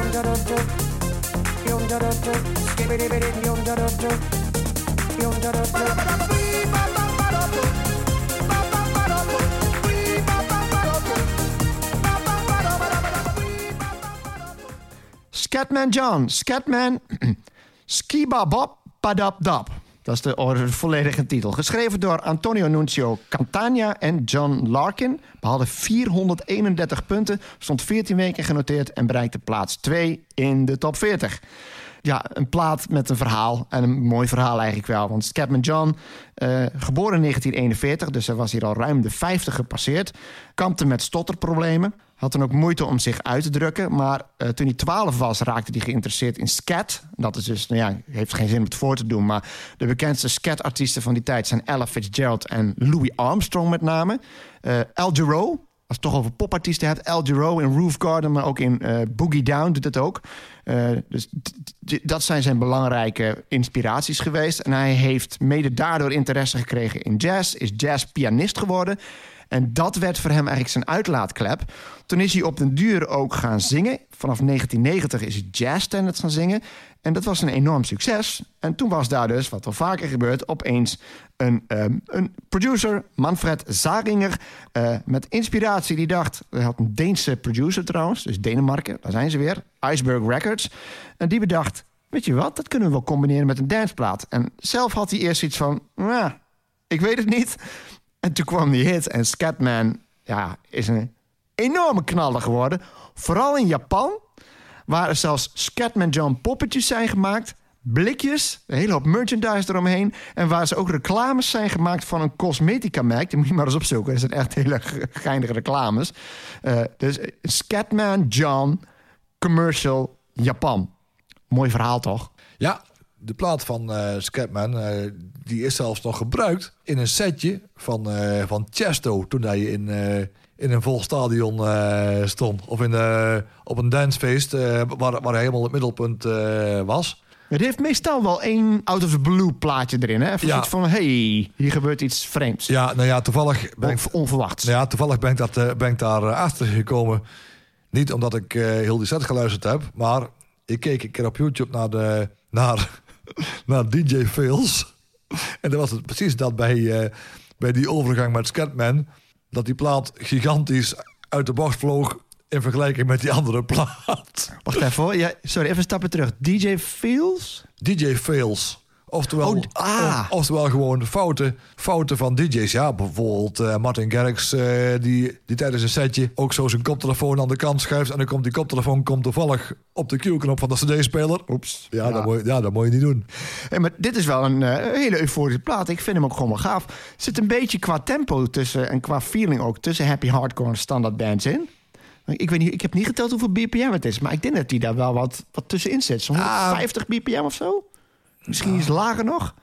Scatman John. Scatman Skibabob Padap Dap. Dat is de volledige titel. Geschreven door Antonio Nuncio Cantagna en John Larkin. Behaalde 431 punten. Stond 14 weken genoteerd en bereikte plaats 2 in de top 40. Ja, een plaat met een verhaal. En een mooi verhaal eigenlijk wel. Want Scatman John, eh, geboren in 1941, dus hij was hier al ruim de 50 gepasseerd. Kampte met stotterproblemen. Had dan ook moeite om zich uit te drukken. Maar eh, toen hij 12 was, raakte hij geïnteresseerd in scat. Dat is dus, nou ja, heeft geen zin om het voor te doen. Maar de bekendste scat-artiesten van die tijd zijn Ella Fitzgerald en Louis Armstrong met name. Eh Al Jarreau, als het toch over popartiesten hebt. Al Jarreau in Roof Garden, maar ook in eh, Boogie Down doet het ook. Dus dat zijn zijn belangrijke inspiraties geweest. En hij heeft mede daardoor interesse gekregen in jazz. Is jazzpianist geworden. En dat werd voor hem eigenlijk zijn uitlaatklep. Toen is hij op den duur ook gaan zingen. Vanaf 1990 is hij jazzstandards gaan zingen. En dat was een enorm succes. En toen was daar dus, wat wel vaker gebeurt... opeens een, ehm, een producer, Manfred Zaringer... eh, met inspiratie die dacht... Hij had een Deense producer trouwens, dus Denemarken. Daar zijn ze weer, Iceberg Records. En die bedacht, weet je wat, dat kunnen we wel combineren met een danceplaat. En zelf had hij eerst iets van... "Nou, ik weet het niet. En toen kwam die hit en Scatman ja, is een enorme knaller geworden. Vooral in Japan, waar er zelfs Scatman John poppetjes zijn gemaakt... blikjes, een hele hoop merchandise eromheen... en waar ze ook reclames zijn gemaakt van een cosmetica-merk. Die moet je maar eens opzoeken, dat zijn echt hele ge- geinige reclames. Eh, dus Scatman John Commercial Japan. Mooi verhaal, toch?
Ja, de plaat van eh, die is zelfs nog gebruikt in een setje van, eh, van Chesto. Toen hij in, eh, in een vol stadion eh, stond. Of in, op een dancefeest waar, waar hij helemaal het middelpunt was.
Het heeft meestal wel één out of the blue plaatje erin. Hè? Even
Ja.
van, hey, hier gebeurt iets vreemds.
Ja, nou ja, toevallig ben ik,
onverwachts.
nou ja, toevallig ben ik, dat, ben ik daar achter gekomen. Niet omdat ik heel die set geluisterd heb, maar ik keek een keer op YouTube naar, de, naar, naar DJ Fails. En dan was het precies dat bij, eh, bij die overgang met Scatman... dat die plaat gigantisch uit de bocht vloog in vergelijking met die andere plaat.
Wacht even hoor. Ja, sorry, even stappen terug. DJ Feels?
DJ Fails. Oftewel,
Oh, ah.
of- oftewel gewoon fouten, fouten van DJ's. Ja, bijvoorbeeld eh, Martin Garrix, eh, die, die tijdens een setje ook zo zijn koptelefoon aan de kant schuift. En dan komt die koptelefoon komt toevallig op de Q-knop van de CD-speler. Oeps. Ja, Dat moet je, ja, dat moet je niet doen.
Hey, maar dit is wel een eh, hele euforische plaat. Ik vind hem ook gewoon wel gaaf. Er zit een beetje qua tempo tussen en qua feeling ook tussen happy hardcore en standaard bands in. Ik, weet niet, ik heb niet geteld hoeveel BPM het is, maar ik denk dat hij daar wel wat, wat tussenin zit. Zo'n
Ah.
150 BPM of zo? Misschien iets lager nog?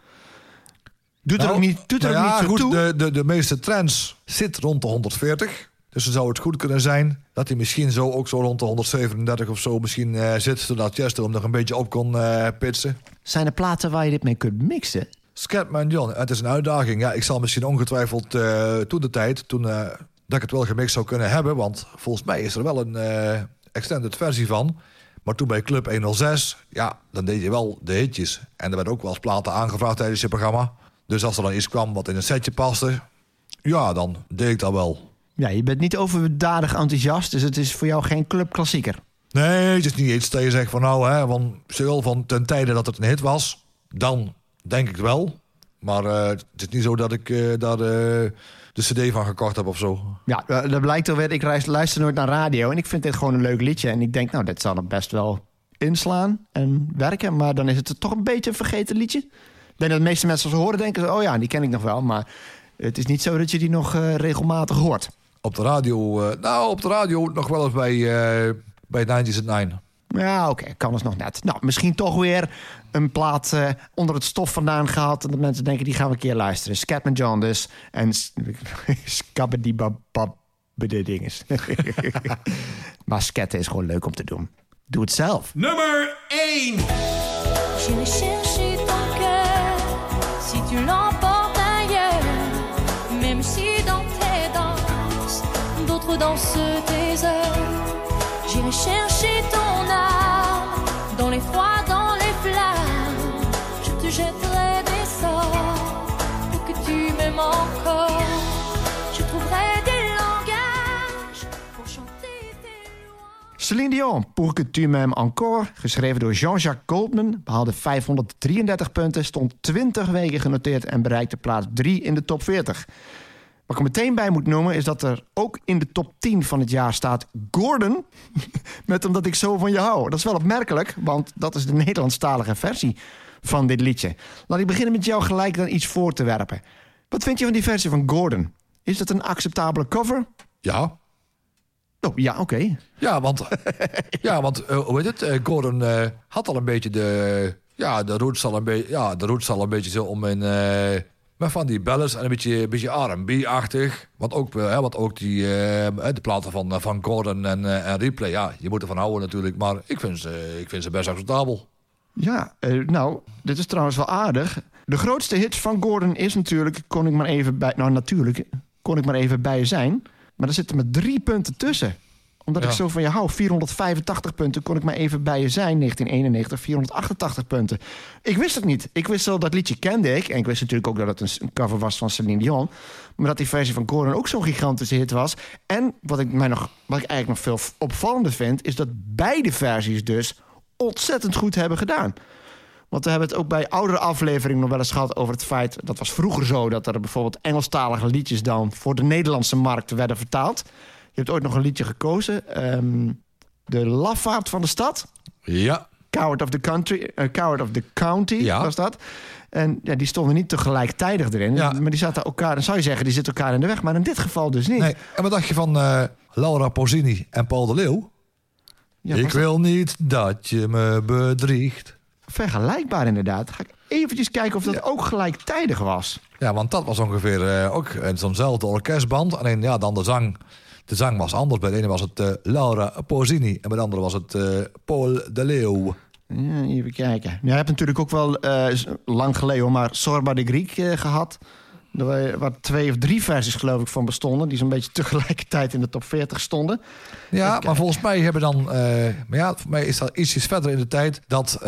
Doet er
Nou,
ook niet, doet er
nou
ook
ja,
niet zo
goed,
toe?
De, de, de meeste trends zit rond de 140. Dus dan zou het goed kunnen zijn dat hij misschien zo ook zo rond de 137 of zo misschien eh, zit. Zodat Chester hem nog een beetje op kon eh, pitsen.
Zijn er platen waar je dit mee kunt mixen?
Scatman John, het is een uitdaging. Ja, ik zal misschien ongetwijfeld eh, toen de tijd, toen eh, dat ik het wel gemixt zou kunnen hebben. Want volgens mij is er wel een eh, extended versie van. Maar toen bij Club 106, ja, dan deed je wel de hitjes. En er werd ook wel eens platen aangevraagd tijdens je programma. Dus als er dan iets kwam wat in een setje paste, ja, dan deed ik dat wel.
Ja, je bent niet overdadig enthousiast, dus het is voor jou geen clubklassieker.
Nee, het is niet iets dat je zegt van nou, hè, van, zowel van ten tijde dat het een hit was, dan denk ik wel. Maar eh, het is niet zo dat ik eh, daar eh, de cd van gekocht heb of zo.
Ja, eh, dat blijkt alweer. Ik reis- luister nooit naar radio en ik vind dit gewoon een leuk liedje. En ik denk, nou, dit zal er best wel inslaan en werken. Maar dan is het toch een beetje een vergeten liedje. Ik denk dat de meeste mensen als ze horen denken, oh ja, die ken ik nog wel. Maar het is niet zo dat je die nog eh, regelmatig hoort.
Op de radio, eh, nou op de radio nog wel eens bij, eh bij 90's at 9.
Ja, oké, kan dus nog net. Nou, misschien toch weer een plaat eh, onder het stof vandaan gehaald. En dat mensen denken, die gaan we een keer luisteren. Scatman John dus. En Skabbedibabab de dinges. maar sketten is gewoon leuk om te doen. Doe het zelf.
Nummer 1.
J'irai chercher ton cœur si tu l'emportes ailleurs. Même si dans tes danses, d'autres dansent tes heures. J'irai chercher ton âme dans les froids, dans les flammes. Je te jetterai des sorts pour que tu m'aimes encore. Je trouverai des langages pour chanter tes louanges.
Celine Dion, Pour que tu m'aimes encore, geschreven door Jean-Jacques Goldman, behaalde 533 punten, stond 20 weken genoteerd en bereikte plaats 3 in de top 40. Wat ik er meteen bij moet noemen is dat er ook in de top 10 van het jaar staat Gordon, met Omdat ik zo van je hou. Dat is wel opmerkelijk, want dat is de Nederlandstalige versie van dit liedje. Laat ik beginnen met jou gelijk dan iets voor te werpen. Wat vind je van die versie van Gordon? Is dat een acceptabele cover?
Ja,
Oh, ja, oké.
Ja, want, ja, want eh, hoe heet het? Eh, Gordon eh, had al een beetje de. Ja, de roots al een beetje. Ja, de roots al een beetje zo om in. Van die ballads en een beetje, beetje RB-achtig. Want ook, eh, hè, want ook die, eh, de platen van, eh, van Gordon en, en Replay. Ja, je moet ervan houden natuurlijk. Maar ik vind ze, ik vind ze best acceptabel.
Ja, nou, dit is trouwens wel aardig. De grootste hit van Gordon is natuurlijk, kon ik maar even bij, nou natuurlijk, kon ik maar even bij zijn. Maar er zitten maar drie punten tussen. Omdat
Ja.
ik zo van je hou, 485 punten, kon ik maar even bij je zijn. 1991, 488 punten. Ik wist het niet. Ik wist wel dat liedje kende ik. En ik wist natuurlijk ook dat het een cover was van Celine Dion. Maar dat die versie van Gordon ook zo'n gigantische hit was. En wat ik, mij nog, wat ik eigenlijk nog veel opvallender vind, is dat beide versies dus ontzettend goed hebben gedaan. Want we hebben het ook bij oudere afleveringen nog wel eens gehad over het feit... dat was vroeger zo dat er bijvoorbeeld Engelstalige liedjes dan... voor de Nederlandse markt werden vertaald. Je hebt ooit nog een liedje gekozen. ehm, de Lafaard van de Stad.
Ja,
Coward of the Country. eh, Coward of the County
Ja.
was dat. En ja, die stonden niet tegelijkertijd erin.
Ja.
Maar die zaten elkaar... Dan zou je zeggen, die zitten elkaar in de weg. Maar in dit geval dus niet.
nee. En wat dacht je van eh, Laura Pausini en Paul de Leeuw?
Ja,
ik wil niet dat je me bedriegt.
Vergelijkbaar inderdaad. Ga ik eventjes kijken of dat ook gelijktijdig was.
Ja, want dat was ongeveer eh, ook zo'nzelfde orkestband. Alleen ja, dan de zang. De zang was anders. Bij de ene was het eh, Laura Pausini en bij de andere was het eh, Paul de Leeuw.
Ja, even kijken. Ja, je hebt natuurlijk ook wel eh, lang geleden, maar Sorba de Griek eh, gehad. Er wa- waar twee of drie versies geloof ik van bestonden. Die zo'n beetje tegelijkertijd in de top 40 stonden.
Ja, maar volgens mij hebben dan... maar ja, voor mij is dat ietsjes verder in de tijd dat...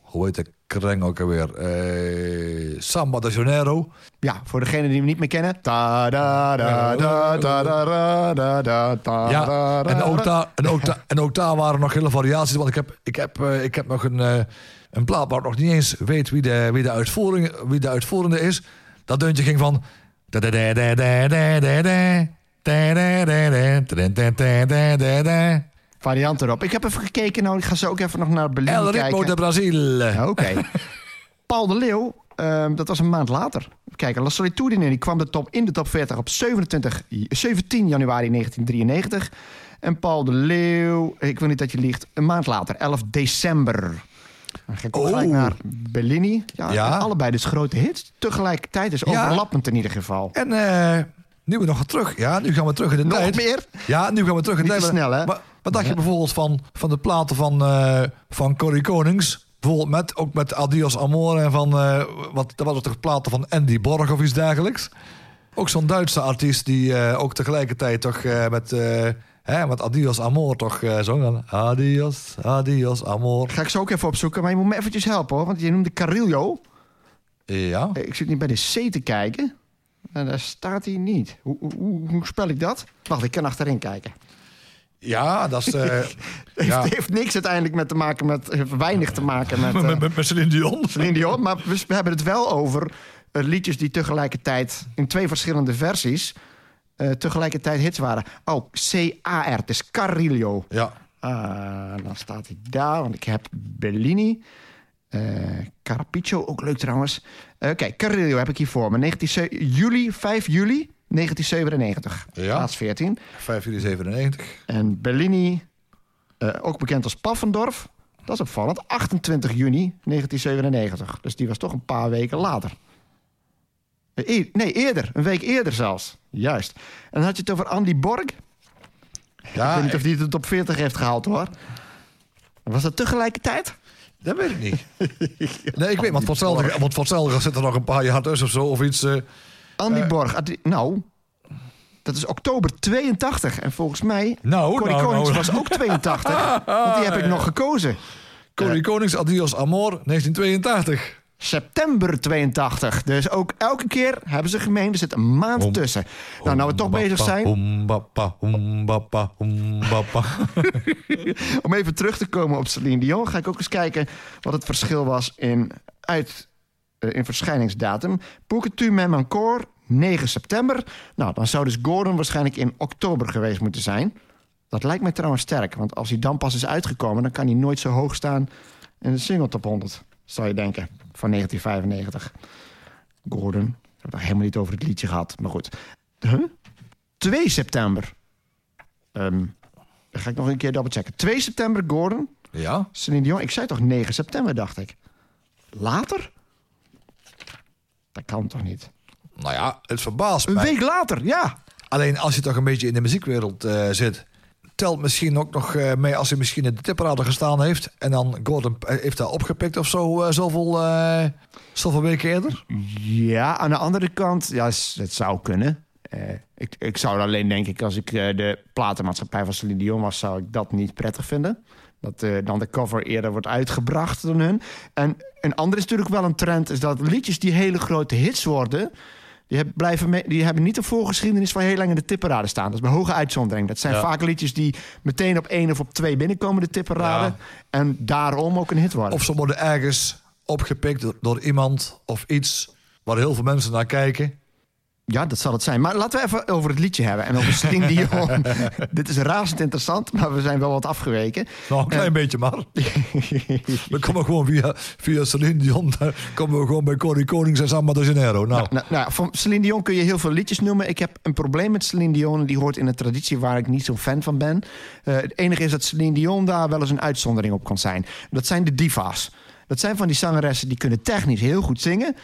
hoe heet de kreng ook alweer? Eh, Samba de Janeiro.
Ja, voor degenen die hem niet meer kennen. Ta da da da da da da da da da
Ja, en ook,
da.
daar, en, ook daar, en ook daar waren nog hele variaties. Want ik heb, ik heb, eh, ik heb nog een, eh, een plaat waar ik nog niet eens weet wie de, wie de, uitvoering, wie de uitvoerende is. Dat deuntje ging van...
Variant erop. Ik heb even gekeken. Nou, ik ga zo ook even nog naar Berlin
El Ritmo
kijken.
de Brazil.
Ja, Oké. Paul de Leeuw, ehm, dat was een maand later. Kijk, La Solitude die kwam de top, in de top 40 op 27, 17 januari 1993. En Paul de Leeuw, ik wil niet dat je liegt, een maand later, 11 december. Dan ga ik ook
Oh.
gelijk naar Bellini. Ja,
Ja.
allebei dus grote hits. Tegelijkertijd is overlappend in ieder geval.
En eh, nu we nog terug. Ja, nu gaan we terug in de
Nog
tijd.
meer?
Ja, nu gaan we terug in de
Niet
tijd.
snel, hè?
Maar, wat dacht je bijvoorbeeld van, van de platen van, eh van Corrie Konings? Bijvoorbeeld met, ook met Adios Amor en van... eh, wat, dat was toch platen van Andy Borg of iets dergelijks? Ook zo'n Duitse artiest die eh, ook tegelijkertijd toch eh, met... eh, hè, met Adios Amor toch eh zong. dan. Adios, adios Amor.
Ga ik zo ook even opzoeken, maar je moet me eventjes helpen hoor. Want je noemde Carillo.
Ja.
Ik zit niet bij de C te kijken. En daar staat hij niet. Hoe, hoe, hoe, hoe spel ik dat? Wacht, ik kan achterin kijken.
Ja, dat is... eh, ja.
heeft, niks uiteindelijk met te maken met... heeft weinig te maken met...
met,
eh,
met, met, met Celine Dion.
Celine Dion. Maar we, we hebben het wel over eh, liedjes die tegelijkertijd... in twee verschillende versies... eh, tegelijkertijd hits waren. Oh, C-A-R. Het is Carillo.
Ja.
Ah, dan staat hij daar, want ik heb Bellini. eh Carapiccio, ook leuk trouwens. Eh, Oké, Carillo heb ik hier voor me. 19, juli, 5 juli 1997.
Ja.
Plaats 14.
5 juli 97.
En Bellini, eh, ook bekend als Paffendorf. Dat is opvallend. 28 juni 1997. Dus die was toch een paar weken later. Eh, e- nee, eerder. Een week eerder zelfs. Juist. En dan had je het over Andy Borg.
Ja,
ik weet niet of die het op 40 heeft gehaald hoor. Was dat tegelijkertijd?
dat weet ik niet. nee, ik weet, want voor hetzelfde, want voor hetzelfde zit er nog een paar jaar tussen of zo. Of iets. eh,
Andy
Eh.
Borg. Nou, dat is oktober 82. En volgens mij,
Nou,
Corrie
nou,
Konings
nou.
was ook 82. want die heb ik nog gekozen.
Corrie Konings, Adios Amor, 1982.
September 82. Dus ook elke keer hebben ze gemeen, er zit een maand tussen. Nou, nou we toch bezig zijn, om even terug te komen op Celine Dion... ga ik ook eens kijken wat het verschil was in, uit, eh, in verschijningsdatum. Tu m'aimes encore, 9 september. Nou, dan zou dus Gordon waarschijnlijk in oktober geweest moeten zijn. Dat lijkt mij trouwens sterk, want als hij dan pas is uitgekomen... dan kan hij nooit zo hoog staan in de single top 100, zou je denken, van 1995. Gordon, we hebben het helemaal niet over het liedje gehad, maar goed. Huh? 2 september. Ehm, dan ga ik nog een keer dubbelchecken. 2 september, Gordon.
Ja?
Celine Dion. Ik zei toch 9 september, dacht ik. Later? Dat kan toch niet?
Nou ja, het verbaast
Een
mij.
week later, ja.
Alleen als je toch een beetje in de muziekwereld eh, zit... telt misschien ook nog eh, mee als hij misschien in de tipperader gestaan heeft... en dan Gordon eh, heeft daar opgepikt of zo, zoveel, eh, zoveel weken eerder.
Ja, aan de andere kant, ja, het zou kunnen. Eh, ik, ik zou alleen, denk ik, als ik eh, de platenmaatschappij van Celine Dion was... zou ik dat niet prettig vinden. Dat eh, dan de cover eerder wordt uitgebracht dan hun. En een ander is natuurlijk wel een trend... is dat liedjes die hele grote hits worden... Die, hebben, blijven mee- die hebben niet een voorgeschiedenis van heel lang in de tipperaden staan. Dat is bij hoge uitzondering. Dat zijn
Ja.
vaak liedjes die meteen op één of op twee binnenkomen, de tipperaden.
Ja.
En daarom ook een hit worden.
Of ze worden ergens opgepikt door, door iemand of iets... waar heel veel mensen naar kijken.
Ja, dat zal het zijn. Maar laten we even over het liedje hebben en over Celine Dion. Dit is razend interessant, maar we zijn wel wat afgeweken.
Nou, een klein beetje maar. Dan komen we gewoon via, via Celine Dion... komen we gewoon bij Corrie Konings en Samba de Janeiro. Nou,
Nou, nou, van Celine Dion kun je heel veel liedjes noemen. Ik heb een probleem met Celine Dion. Die hoort in een traditie waar ik niet zo'n fan van ben. Eh, het enige is dat Celine Dion daar wel eens een uitzondering op kan zijn. Dat zijn de diva's. Dat zijn van die zangeressen die kunnen technisch heel goed zingen.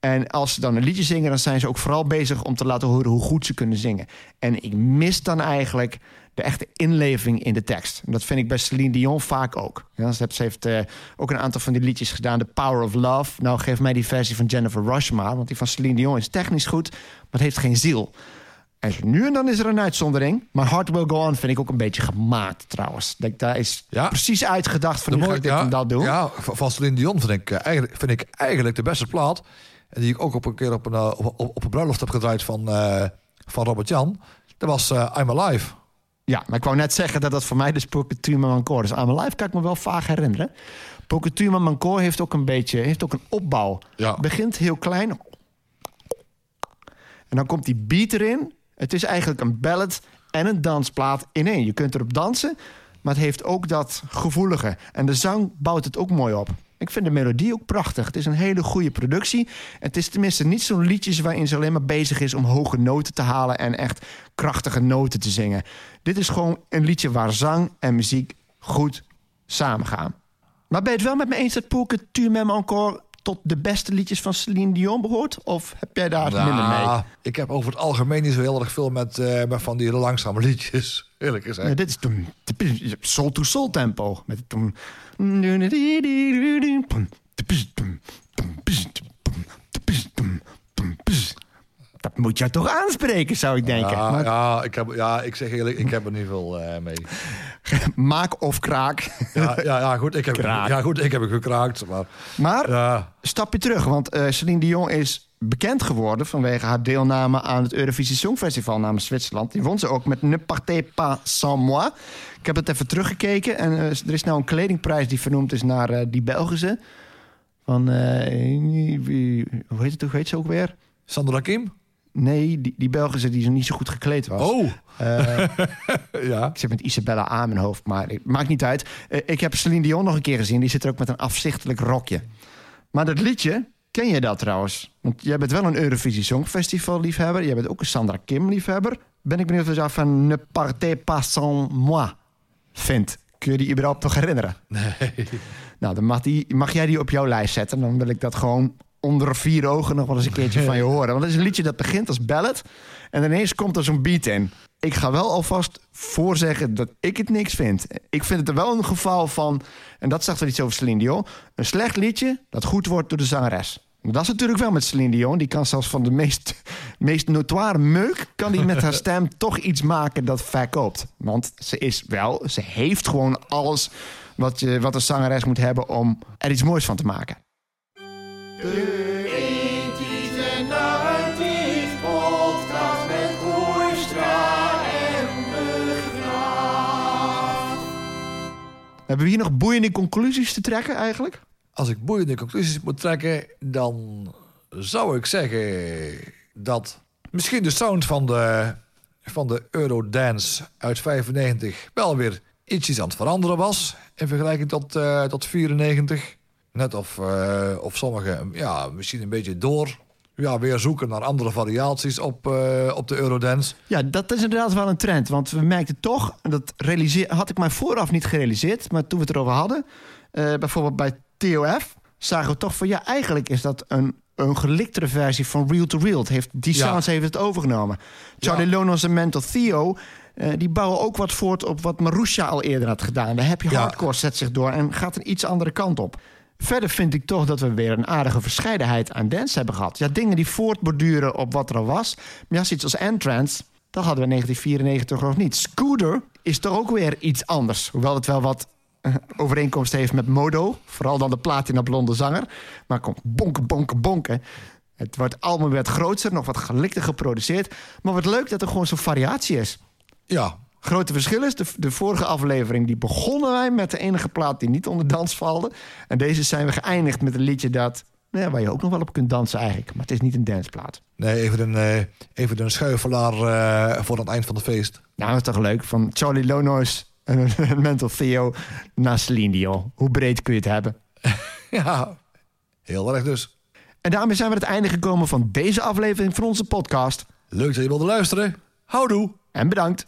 En als ze dan een liedje zingen, dan zijn ze ook vooral bezig om te laten horen hoe goed ze kunnen zingen. En ik mis dan eigenlijk de echte inleving in de tekst. En dat vind ik bij Celine Dion vaak ook. Ja, ze heeft, eh, ook een aantal van die liedjes gedaan. The Power of Love. Nou, geef mij die versie van Jennifer Rush maar. Want die van Celine Dion is technisch goed, maar het heeft geen ziel. En nu en dan is er een uitzondering. Maar Heart Will Go On vind ik ook een beetje gemaakt trouwens. Denk, daar is
Ja.
precies uitgedacht van
de
nu ga ik dit en dat doen.
Ja, van van Celine Dion vind ik, eh, eigenlijk, vind ik eigenlijk de beste plaat. En die ik ook op een keer op een, eh, op, op, een bruiloft heb gedraaid van, eh, van Robert Jan. Dat was eh, I'm Alive.
Ja, maar ik wou net zeggen dat dat voor mij dus Poketuur Mancore is. Aan mijn live kan ik me wel vaag herinneren. Poketuur Mancore heeft ook een beetje, heeft ook een opbouw.
Ja.
Het begint heel klein. En dan komt die beat erin. Het is eigenlijk een ballad en een dansplaat in één. Je kunt erop dansen, maar het heeft ook dat gevoelige. En de zang bouwt het ook mooi op. Ik vind de melodie ook prachtig. Het is een hele goede productie. Het is tenminste niet zo'n liedjes waarin ze alleen maar bezig is om hoge noten te halen en echt krachtige noten te zingen. Dit is gewoon een liedje waar zang en muziek goed samengaan. Maar ben je het wel met me eens dat que tu m'aimes encore tot de beste liedjes van Celine Dion behoort? Of heb jij daar minder mee?
Nou, ik heb over het algemeen niet zo heel erg veel met, eh, met van die langzame liedjes. Eerlijk gezegd.
Ja, dit is toen soul to soul tempo. Met toen. Dat moet jou toch aanspreken, zou ik denken.
Ja,
Maar
ja, ik heb, ja, ik zeg eerlijk, ik heb er niet veel eh, mee.
Maak of kraak.
Ja, ja, ja, goed, ik heb,
Kraak.
ja, goed, ik heb het gekraakt. Maar,
Maar
ja,
stapje terug, want eh Celine Dion is bekend geworden vanwege haar deelname aan het Eurovisie Songfestival namens Zwitserland. Die won ze ook met Ne partez pas sans moi. Ik heb het even teruggekeken en eh, er is nou een kledingprijs die vernoemd is naar eh, die Belgische. Van, wie- hoe heet het, hoe heet ze ook weer?
Sandra Kim?
Nee, die, die Belgische die zo niet zo goed gekleed was.
Oh, ja.
ik zit met Isabella A in mijn hoofd, maar maakt niet uit. Ik heb Celine Dion nog een keer gezien. Die zit er ook met een afzichtelijk rokje. Maar dat liedje, ken je dat trouwens? Want jij bent wel een Eurovisie Songfestival liefhebber. Jij bent ook een Sandra Kim liefhebber. Ben ik benieuwd wat je van Ne partez pas sans moi vindt. Kun je die überhaupt nog herinneren?
Nee.
Nou, dan mag, die, mag jij die op jouw lijst zetten. Dan wil ik dat gewoon onder vier ogen nog wel eens een keertje van je horen. Want het is een liedje dat begint als ballad. En ineens komt er zo'n beat in. Ik ga wel alvast voorzeggen dat ik het niks vind. Ik vind het er wel een geval van, en dat zegt wel iets over Celine Dion... een slecht liedje dat goed wordt door de zangeres. Dat is natuurlijk wel met Celine Dion. Die kan zelfs van de meest, meest notoire meuk... kan die met haar stem toch iets maken dat verkoopt. Want ze is wel, ze heeft gewoon alles wat, je, wat een zangeres moet hebben... om er iets moois van te maken. Hebben we hier nog boeiende conclusies te trekken eigenlijk?
Als ik boeiende conclusies moet trekken, dan zou ik zeggen dat misschien de sound van de, van de Eurodance uit 95 wel weer ietsjes aan het veranderen was in vergelijking tot, eh, tot 94. Net of, eh, of sommigen ja, misschien een beetje door ja, weer zoeken naar andere variaties op, eh, op de Eurodance.
Ja, dat is inderdaad wel een trend. Want we merkten toch, en dat realiseer, had ik mij vooraf niet gerealiseerd... maar toen we het erover hadden, eh, bijvoorbeeld bij TOF... zagen we toch van, ja, eigenlijk is dat een, een geliktere versie van Real to Real. Het heeft, die
Ja.
sounds heeft het overgenomen. Charlie Lonos en Mental Theo... eh, die bouwen ook wat voort op wat Marusha al eerder had gedaan. Daar heb je hardcore, zet zich door en gaat een iets andere kant op. Verder vind ik toch dat we weer een aardige verscheidenheid aan dance hebben gehad. Ja, dingen die voortborduren op wat er al was. Maar ja, zoiets als Entrance, dat hadden we in 1994 nog niet. Scooter is toch ook weer iets anders. Hoewel het wel wat eh, overeenkomst heeft met Modo. Vooral dan de platina blonde zanger. Maar komt bonken, bonken, bonken. Het wordt allemaal wat groter, nog wat gelikter geproduceerd. Maar wat leuk dat er gewoon zo'n variatie is.
Ja,
Grote verschil is, de, de vorige aflevering die begonnen wij met de enige plaat die niet onder dans valde. En deze zijn we geëindigd met een liedje dat, nou ja, waar je ook nog wel op kunt dansen eigenlijk. Maar het is niet een danceplaat.
nee, even een, eh, even een schuifelaar eh, voor het eind van het feest.
Nou, dat is toch leuk. Van Charlie Lonois en Mental Theo naar Celine Dion. Hoe breed kun je het hebben?
Ja, heel erg dus.
En daarmee zijn we aan het einde gekomen van deze aflevering van onze podcast.
Leuk dat je wilde luisteren. Houdoe!
En bedankt.